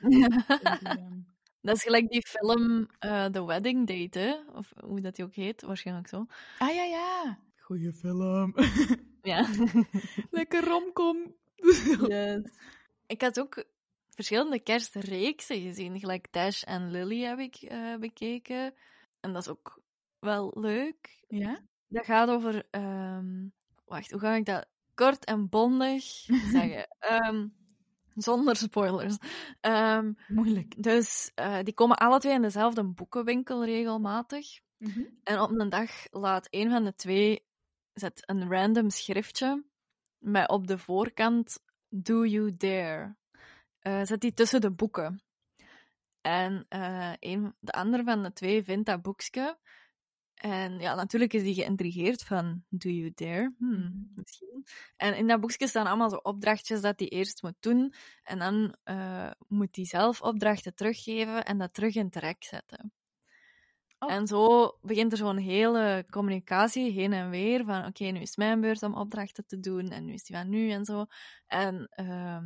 <laughs> Dat is gelijk die film eh, The Wedding Date, hè? Of hoe dat die ook heet, waarschijnlijk zo. ah ja, ja. Goeie film. <laughs> Ja. Lekker romcom. yes. Ik had ook verschillende kerstreeksen gezien. Gelijk Dash en Lily heb ik eh, bekeken. En dat is ook wel leuk. Ja? Dat gaat over... ehm, Wacht, hoe ga ik dat kort en bondig zeggen? Ehm, <laughs> zonder spoilers. Ehm, Moeilijk. dus eh, die komen alle twee in dezelfde boekenwinkel regelmatig. Mhm. En op een dag laat een van de twee zet een random schriftje met op de voorkant Do You Dare. Eh, zet die tussen de boeken. En eh, een, de andere van de twee vindt dat boekje. En ja, natuurlijk is die geïntrigeerd van Do You Dare? Hmm, misschien. En in dat boekje staan allemaal zo opdrachtjes dat hij eerst moet doen. En dan eh, moet hij zelf opdrachten teruggeven en dat terug in het rek zetten. Oh. En zo begint er zo'n hele communicatie heen en weer van oké, nu is mijn beurt om opdrachten te doen en nu is die van nu en zo. En ehm,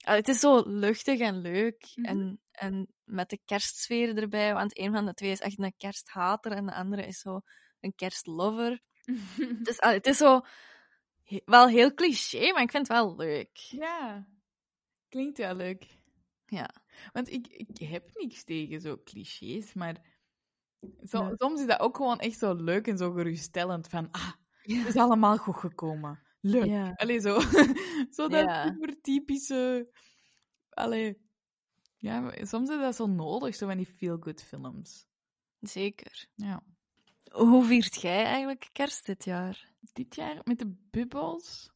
ah, het is zo luchtig en leuk Mhm. en, en met de kerstsfeer erbij, want een van de twee is echt een kersthater en de andere is zo een kerstlover. Het is, ah, het is zo he- wel heel cliché, maar ik vind het wel leuk. ja. Klinkt wel leuk. Ja. Want ik, ik heb niks tegen zo clichés, maar zo- soms is dat ook gewoon echt zo leuk en zo geruststellend van ah, het is allemaal goed gekomen. Leuk. Ja. Allee, zo, <laughs> zo dat Ja. super typische... Allee, ja, soms is dat zo nodig, zo van die feel-good films. Zeker. Ja. Hoe viert jij eigenlijk kerst dit jaar? Dit jaar met de bubbels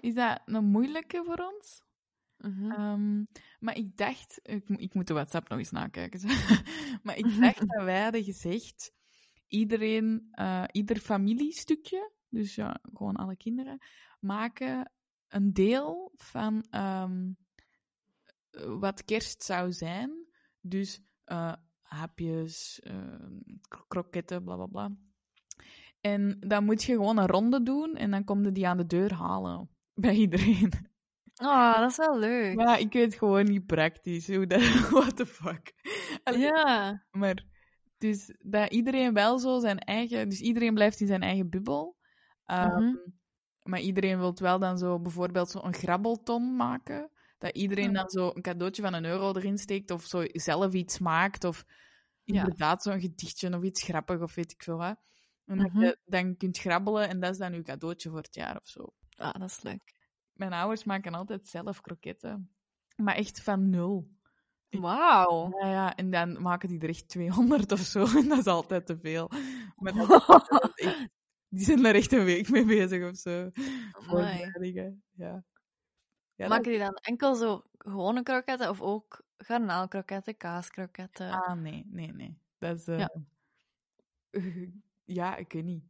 is dat een moeilijke voor ons. Mhm. Ehm, maar ik dacht, ik, ik moet de WhatsApp nog eens nakijken. <laughs> maar ik <laughs> dacht dat wij hadden gezegd, iedereen, eh, ieder familiestukje, dus ja, gewoon alle kinderen, maken een deel van ehm, wat kerst zou zijn. Dus eh, hapjes, kro- kroketten, bla bla bla. En dan moet je gewoon een ronde doen en dan kom je die aan de deur halen <laughs> bij iedereen. Oh, dat is wel leuk. Maar ja, ik weet gewoon niet praktisch hoe dat... <laughs> What the fuck? Allee, Ja. Maar, dus dat iedereen wel zo zijn eigen... Dus iedereen blijft in zijn eigen bubbel. Ehm, Mhm. Maar iedereen wil wel dan zo bijvoorbeeld zo een grabbelton maken Dat iedereen dan zo een cadeautje van een euro erin steekt of zo zelf iets maakt of Ja. inderdaad zo'n gedichtje of iets grappig of weet ik veel wat. En dat Mhm. je dan kunt grabbelen en dat is dan je cadeautje voor het jaar of zo. Ah, dat is leuk. Mijn ouders maken altijd zelf kroketten. Maar echt van nul. Wauw. Ja, ja, en dan maken die er echt 200 of zo. <laughs> En dat is altijd te veel. Maar dat, <laughs> dat die zijn er echt een week mee bezig of zo. Voorbereidingen, Ja. ja Maken die dan enkel zo gewone kroketten of ook garnaalkroketten, kaaskroketten? Ah, nee, nee, nee. Dat is... eh, Ja. <laughs> ja, ik weet niet.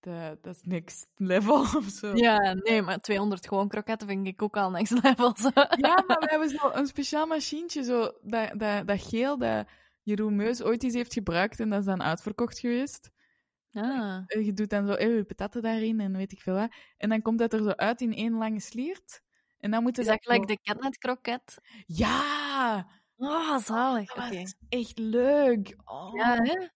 Dat, dat is next level <laughs> of zo. Ja, nee, maar 200 gewoon kroketten vind ik ook al next level. zo. Ja, maar we hebben zo een speciaal machientje, zo, dat, dat, dat geel, dat Jeroen Meus ooit eens heeft gebruikt en dat is dan uitverkocht geweest. Ah. En je doet dan zo eh, je patatten daarin en weet ik veel wat. En dan komt dat er zo uit in één lange sliert. En dan moeten Is dat gelijk de catnetkroket? Ja! Oh, zalig. Was echt leuk. Oh, Ja, hè?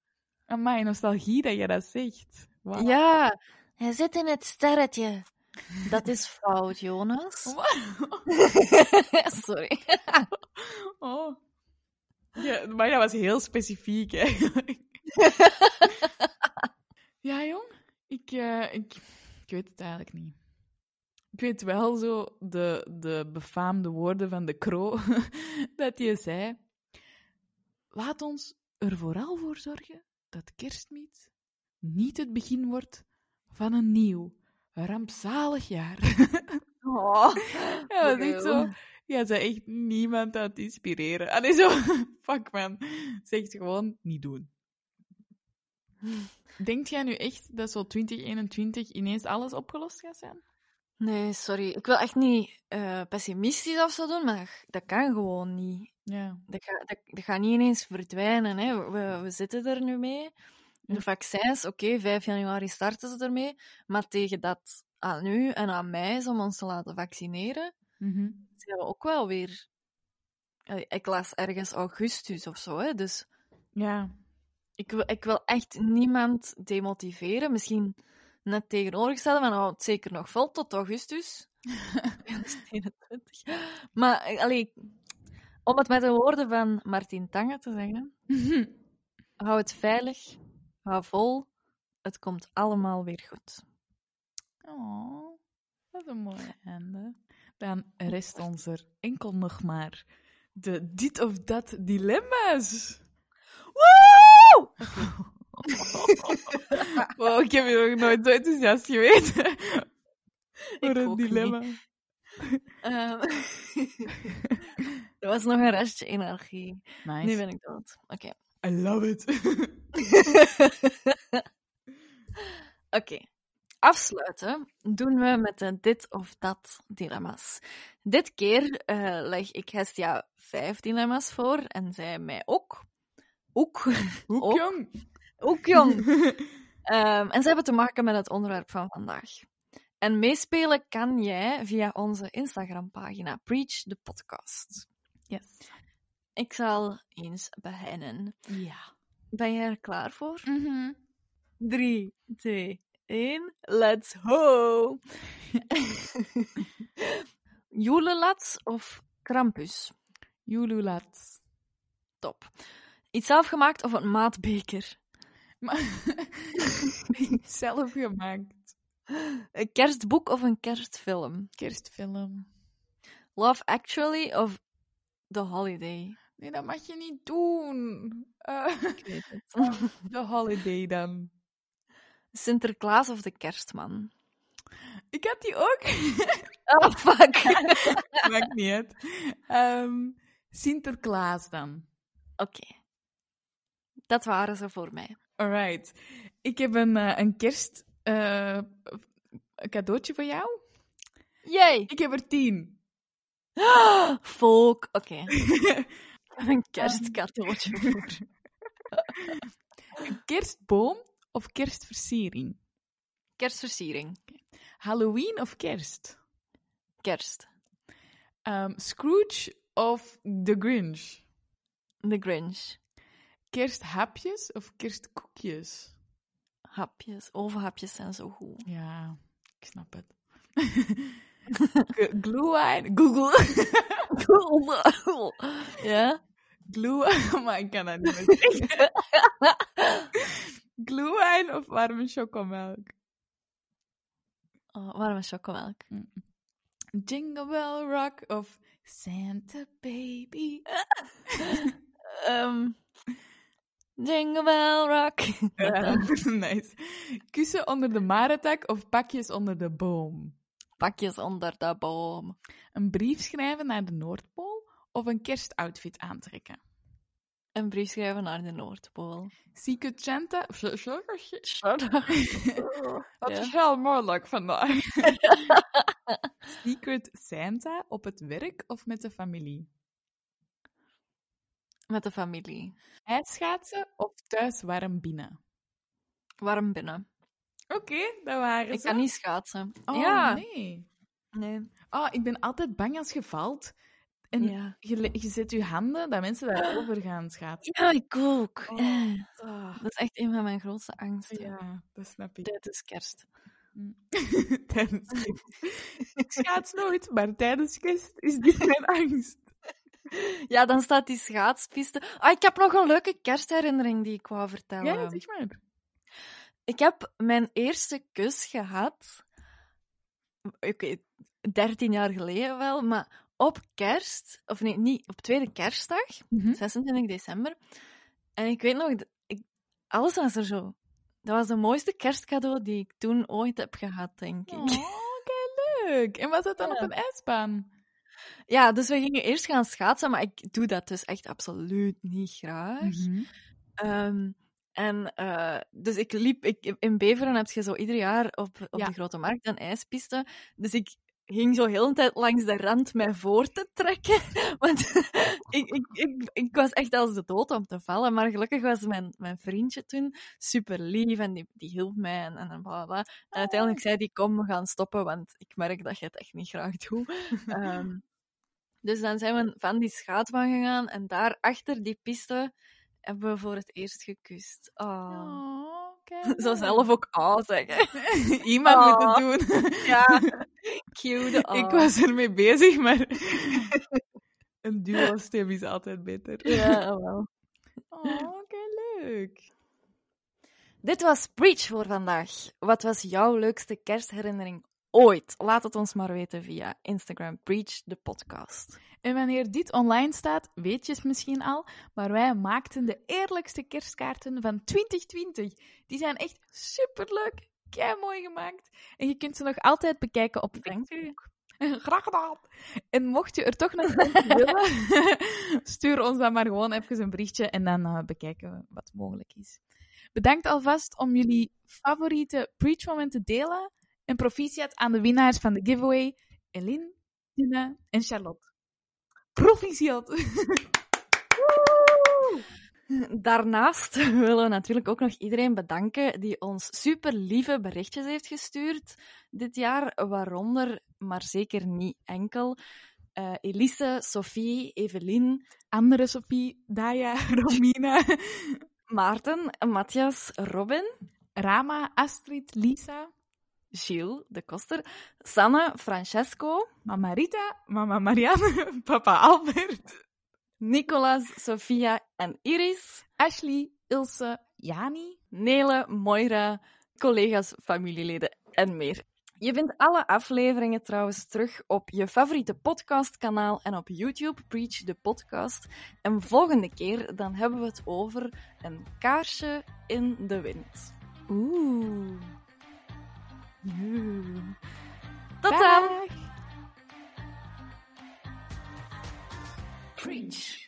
Amai, nostalgie dat je dat zegt. Ja. Hij zit in het sterretje. Dat is fout, Jonas. <laughs> Sorry. <laughs> Oh. Ja, maar dat was heel specifiek, eigenlijk. <laughs> ja, jong. Ik, eh, ik, ik weet het eigenlijk niet. Ik weet wel zo de, de befaamde woorden van de Kro, <laughs> dat hij zei... Laat ons er vooral voor zorgen dat kerstmiet niet het begin wordt van een nieuw, rampzalig jaar. <laughs> Oh. Ja, dat is zo. Ja, ze echt niemand aan het inspireren. Allee, zo. <laughs> Fuck, man. Zegt gewoon niet doen. <laughs> Denkt jij nu echt dat zo 2021 ineens alles opgelost gaat zijn? Nee, sorry. Ik wil echt niet eh, pessimistisch of zo doen, maar dat kan gewoon niet. Ja. Dat gaat, dat, dat gaat niet ineens verdwijnen. Hè. We, we zitten er nu mee. De vaccins, oké, 5 januari starten ze ermee. Maar tegen dat aan u en aan mij is om ons te laten vaccineren, Mhm. zijn we ook wel weer. Ik las ergens augustus of zo, hè. Dus Ja. Ik wil, ik wil echt niemand demotiveren. Misschien net tegenovergestelde, van hou het zeker nog vol tot augustus. <laughs> 2021. Maar eh, allee, om het met de woorden van Martin Tange te zeggen, <laughs> hou het veilig, hou vol, het komt allemaal weer goed. Oh, dat is een mooi einde. Dan rest ons er enkel nog maar de dit of dat dilemma's. Woe! Wow, ik heb je nog nooit zo enthousiast geweest. <laughs> Voor een dilemma. Ehm, <laughs> er was nog een restje energie. Nice. Nu ben ik dood. Oké. I love it. <laughs> Oké. Afsluiten doen we met de dit of dat dilemma's. Dit keer eh, leg ik Hestia vijf dilemma's voor en zij mij ook. Ook. Ook. jong? Ook jong. <laughs> Ehm, en ze hebben te maken met het onderwerp van vandaag. En meespelen kan jij via onze Instagram-pagina Preach the Podcast. Yes. Ik zal eens beginnen. Ja. Ben jij er klaar voor? Mhm. 3, 2, 1, let's go! <laughs> Joelelats of Krampus? Jululat. Top. Iets zelfgemaakt of een maatbeker? Maar iets <laughs> zelf gemaakt. Een kerstboek of een kerstfilm? Kerstfilm. Love Actually of The Holiday? Nee, dat mag je niet doen. Ik weet het. <laughs> de holiday dan. Sinterklaas of de kerstman? Ik had die ook. <laughs> Oh, fuck. Maakt niet uit. Ehm, Sinterklaas dan. Oké. Dat waren ze voor mij. Alright. Ik heb een, eh, een kerst eh, cadeautje voor jou. Yay! Ik heb er tien. <gasps> Volk. Oké. <laughs> Een kerstcadeautje voor. <laughs> Een kerstboom of kerstversiering? Kerstversiering. Halloween of kerst? Kerst. Ehm, Scrooge of The Grinch? The Grinch. Kersthapjes of kerstkoekjes? Hapjes. Ovenhapjes zijn zo goed. Ja, ik snap het. <laughs> Glühwein. Google. ja? Glühwein. <laughs> Maar ik kan dat niet meer zeggen. Glühwein of warme chocomelk? Oh, warme chocomelk. Jingle Bell Rock of Santa Baby. <laughs> Ehm, Jingle Bell Rock. <laughs> Ja, <laughs> nice. Kussen onder de marentak of pakjes onder de boom? Pakjes onder de boom. Een brief schrijven naar de Noordpool of een kerstoutfit aantrekken? Een brief schrijven naar de Noordpool. Secret Santa... Dat <laughs> is wel moeilijk vandaag. Secret Santa op het werk of met de familie? Met de familie. IJsschaatsen of thuis warm binnen? Warm binnen. Oké, dat waren Ik ze. kan niet schaatsen. Oh, ja. nee. Nee. Oh, ik ben altijd bang als je valt. En Ja. je, je zet je handen, dat mensen daarover gaan schaatsen. ja, ik ook. Oh. Eh, Ah, Dat is echt een van mijn grootste angsten. ja, dat snap ik. Is kerst. <laughs> tijdens kerst. Ik schaats nooit, maar tijdens kerst is dit mijn <laughs> angst. <laughs> Ja, dan staat die schaatspiste. Ah, ik heb nog een leuke kerstherinnering die ik wou vertellen. Ja, zeg maar. Ik heb mijn eerste kus gehad. Oké, 13 jaar geleden wel, maar op kerst, of nee, niet, op tweede kerstdag, Mhm. 26 december. En ik weet nog, ik, alles was er zo. Dat was de mooiste kerstcadeau die ik toen ooit heb gehad, denk ik. Oh, kei leuk. En was dat dan Ja. op een ijsbaan? Ja, dus we gingen eerst gaan schaatsen, maar ik doe dat dus echt absoluut niet graag. Mhm. Ehm, en eh, dus ik liep, ik, in Beveren heb je zo ieder jaar op, op Ja. de Grote Markt een ijspiste. Dus ik ging zo heel de tijd langs de rand mij voor te trekken. <laughs> Want ik, ik, ik, ik was echt als de dood om te vallen. Maar gelukkig was mijn, mijn vriendje toen super lief en die, die hielp mij en, en bla bla. En uiteindelijk zei die: Kom, we gaan stoppen, want ik merk dat je het echt niet graag doet. <laughs> Ehm, dus dan zijn we van die schaatsbaan gegaan en daar achter die piste hebben we voor het eerst gekust. Oh. Oh, <laughs> Zo zelf ook ah zeggen. Iemand Oh. moet het doen. Ja, cute. Ik was ermee bezig, maar <laughs> een duo-stem is altijd beter. Ja, wel. Oh, kei leuk. Dit was Preach voor vandaag. Wat was jouw leukste kerstherinnering ooit? Laat het ons maar weten via Instagram Preach de podcast. En wanneer dit online staat, weet je het misschien al, maar wij maakten de eerlijkste kerstkaarten van 2020. Die zijn echt superleuk, kei mooi gemaakt. En je kunt ze nog altijd bekijken op u. <laughs> Graag gedaan. En mocht je er toch nog willen, <laughs> stuur ons dan maar gewoon even een berichtje en dan eh, bekijken we wat mogelijk is. Bedankt alvast om jullie favoriete preach-momenten te delen. En proficiat aan de winnaars van de giveaway, Eline, Tina en Charlotte. Proficiat! <laughs> Daarnaast <laughs> willen we natuurlijk ook nog iedereen bedanken die ons super lieve berichtjes heeft gestuurd dit jaar, waaronder, maar zeker niet enkel, eh, Elise, Sophie, Evelien, Andere Sophie, Daya, <laughs> Romina, <laughs> Maarten, Matthias, Robin, Rama, Astrid, Lisa, Gilles de Koster, Sanne, Francesco, Mama Rita, Mama Marianne, Papa Albert, Nicolas, Sophia en Iris, Ashley, Ilse, Jani, Nele, Moira, collega's, familieleden en meer. Je vindt alle afleveringen trouwens terug op je favoriete podcastkanaal en op YouTube, Preach the Podcast. En volgende keer dan hebben we het over een kaarsje in de wind. Oeh. Tot dan! Preach.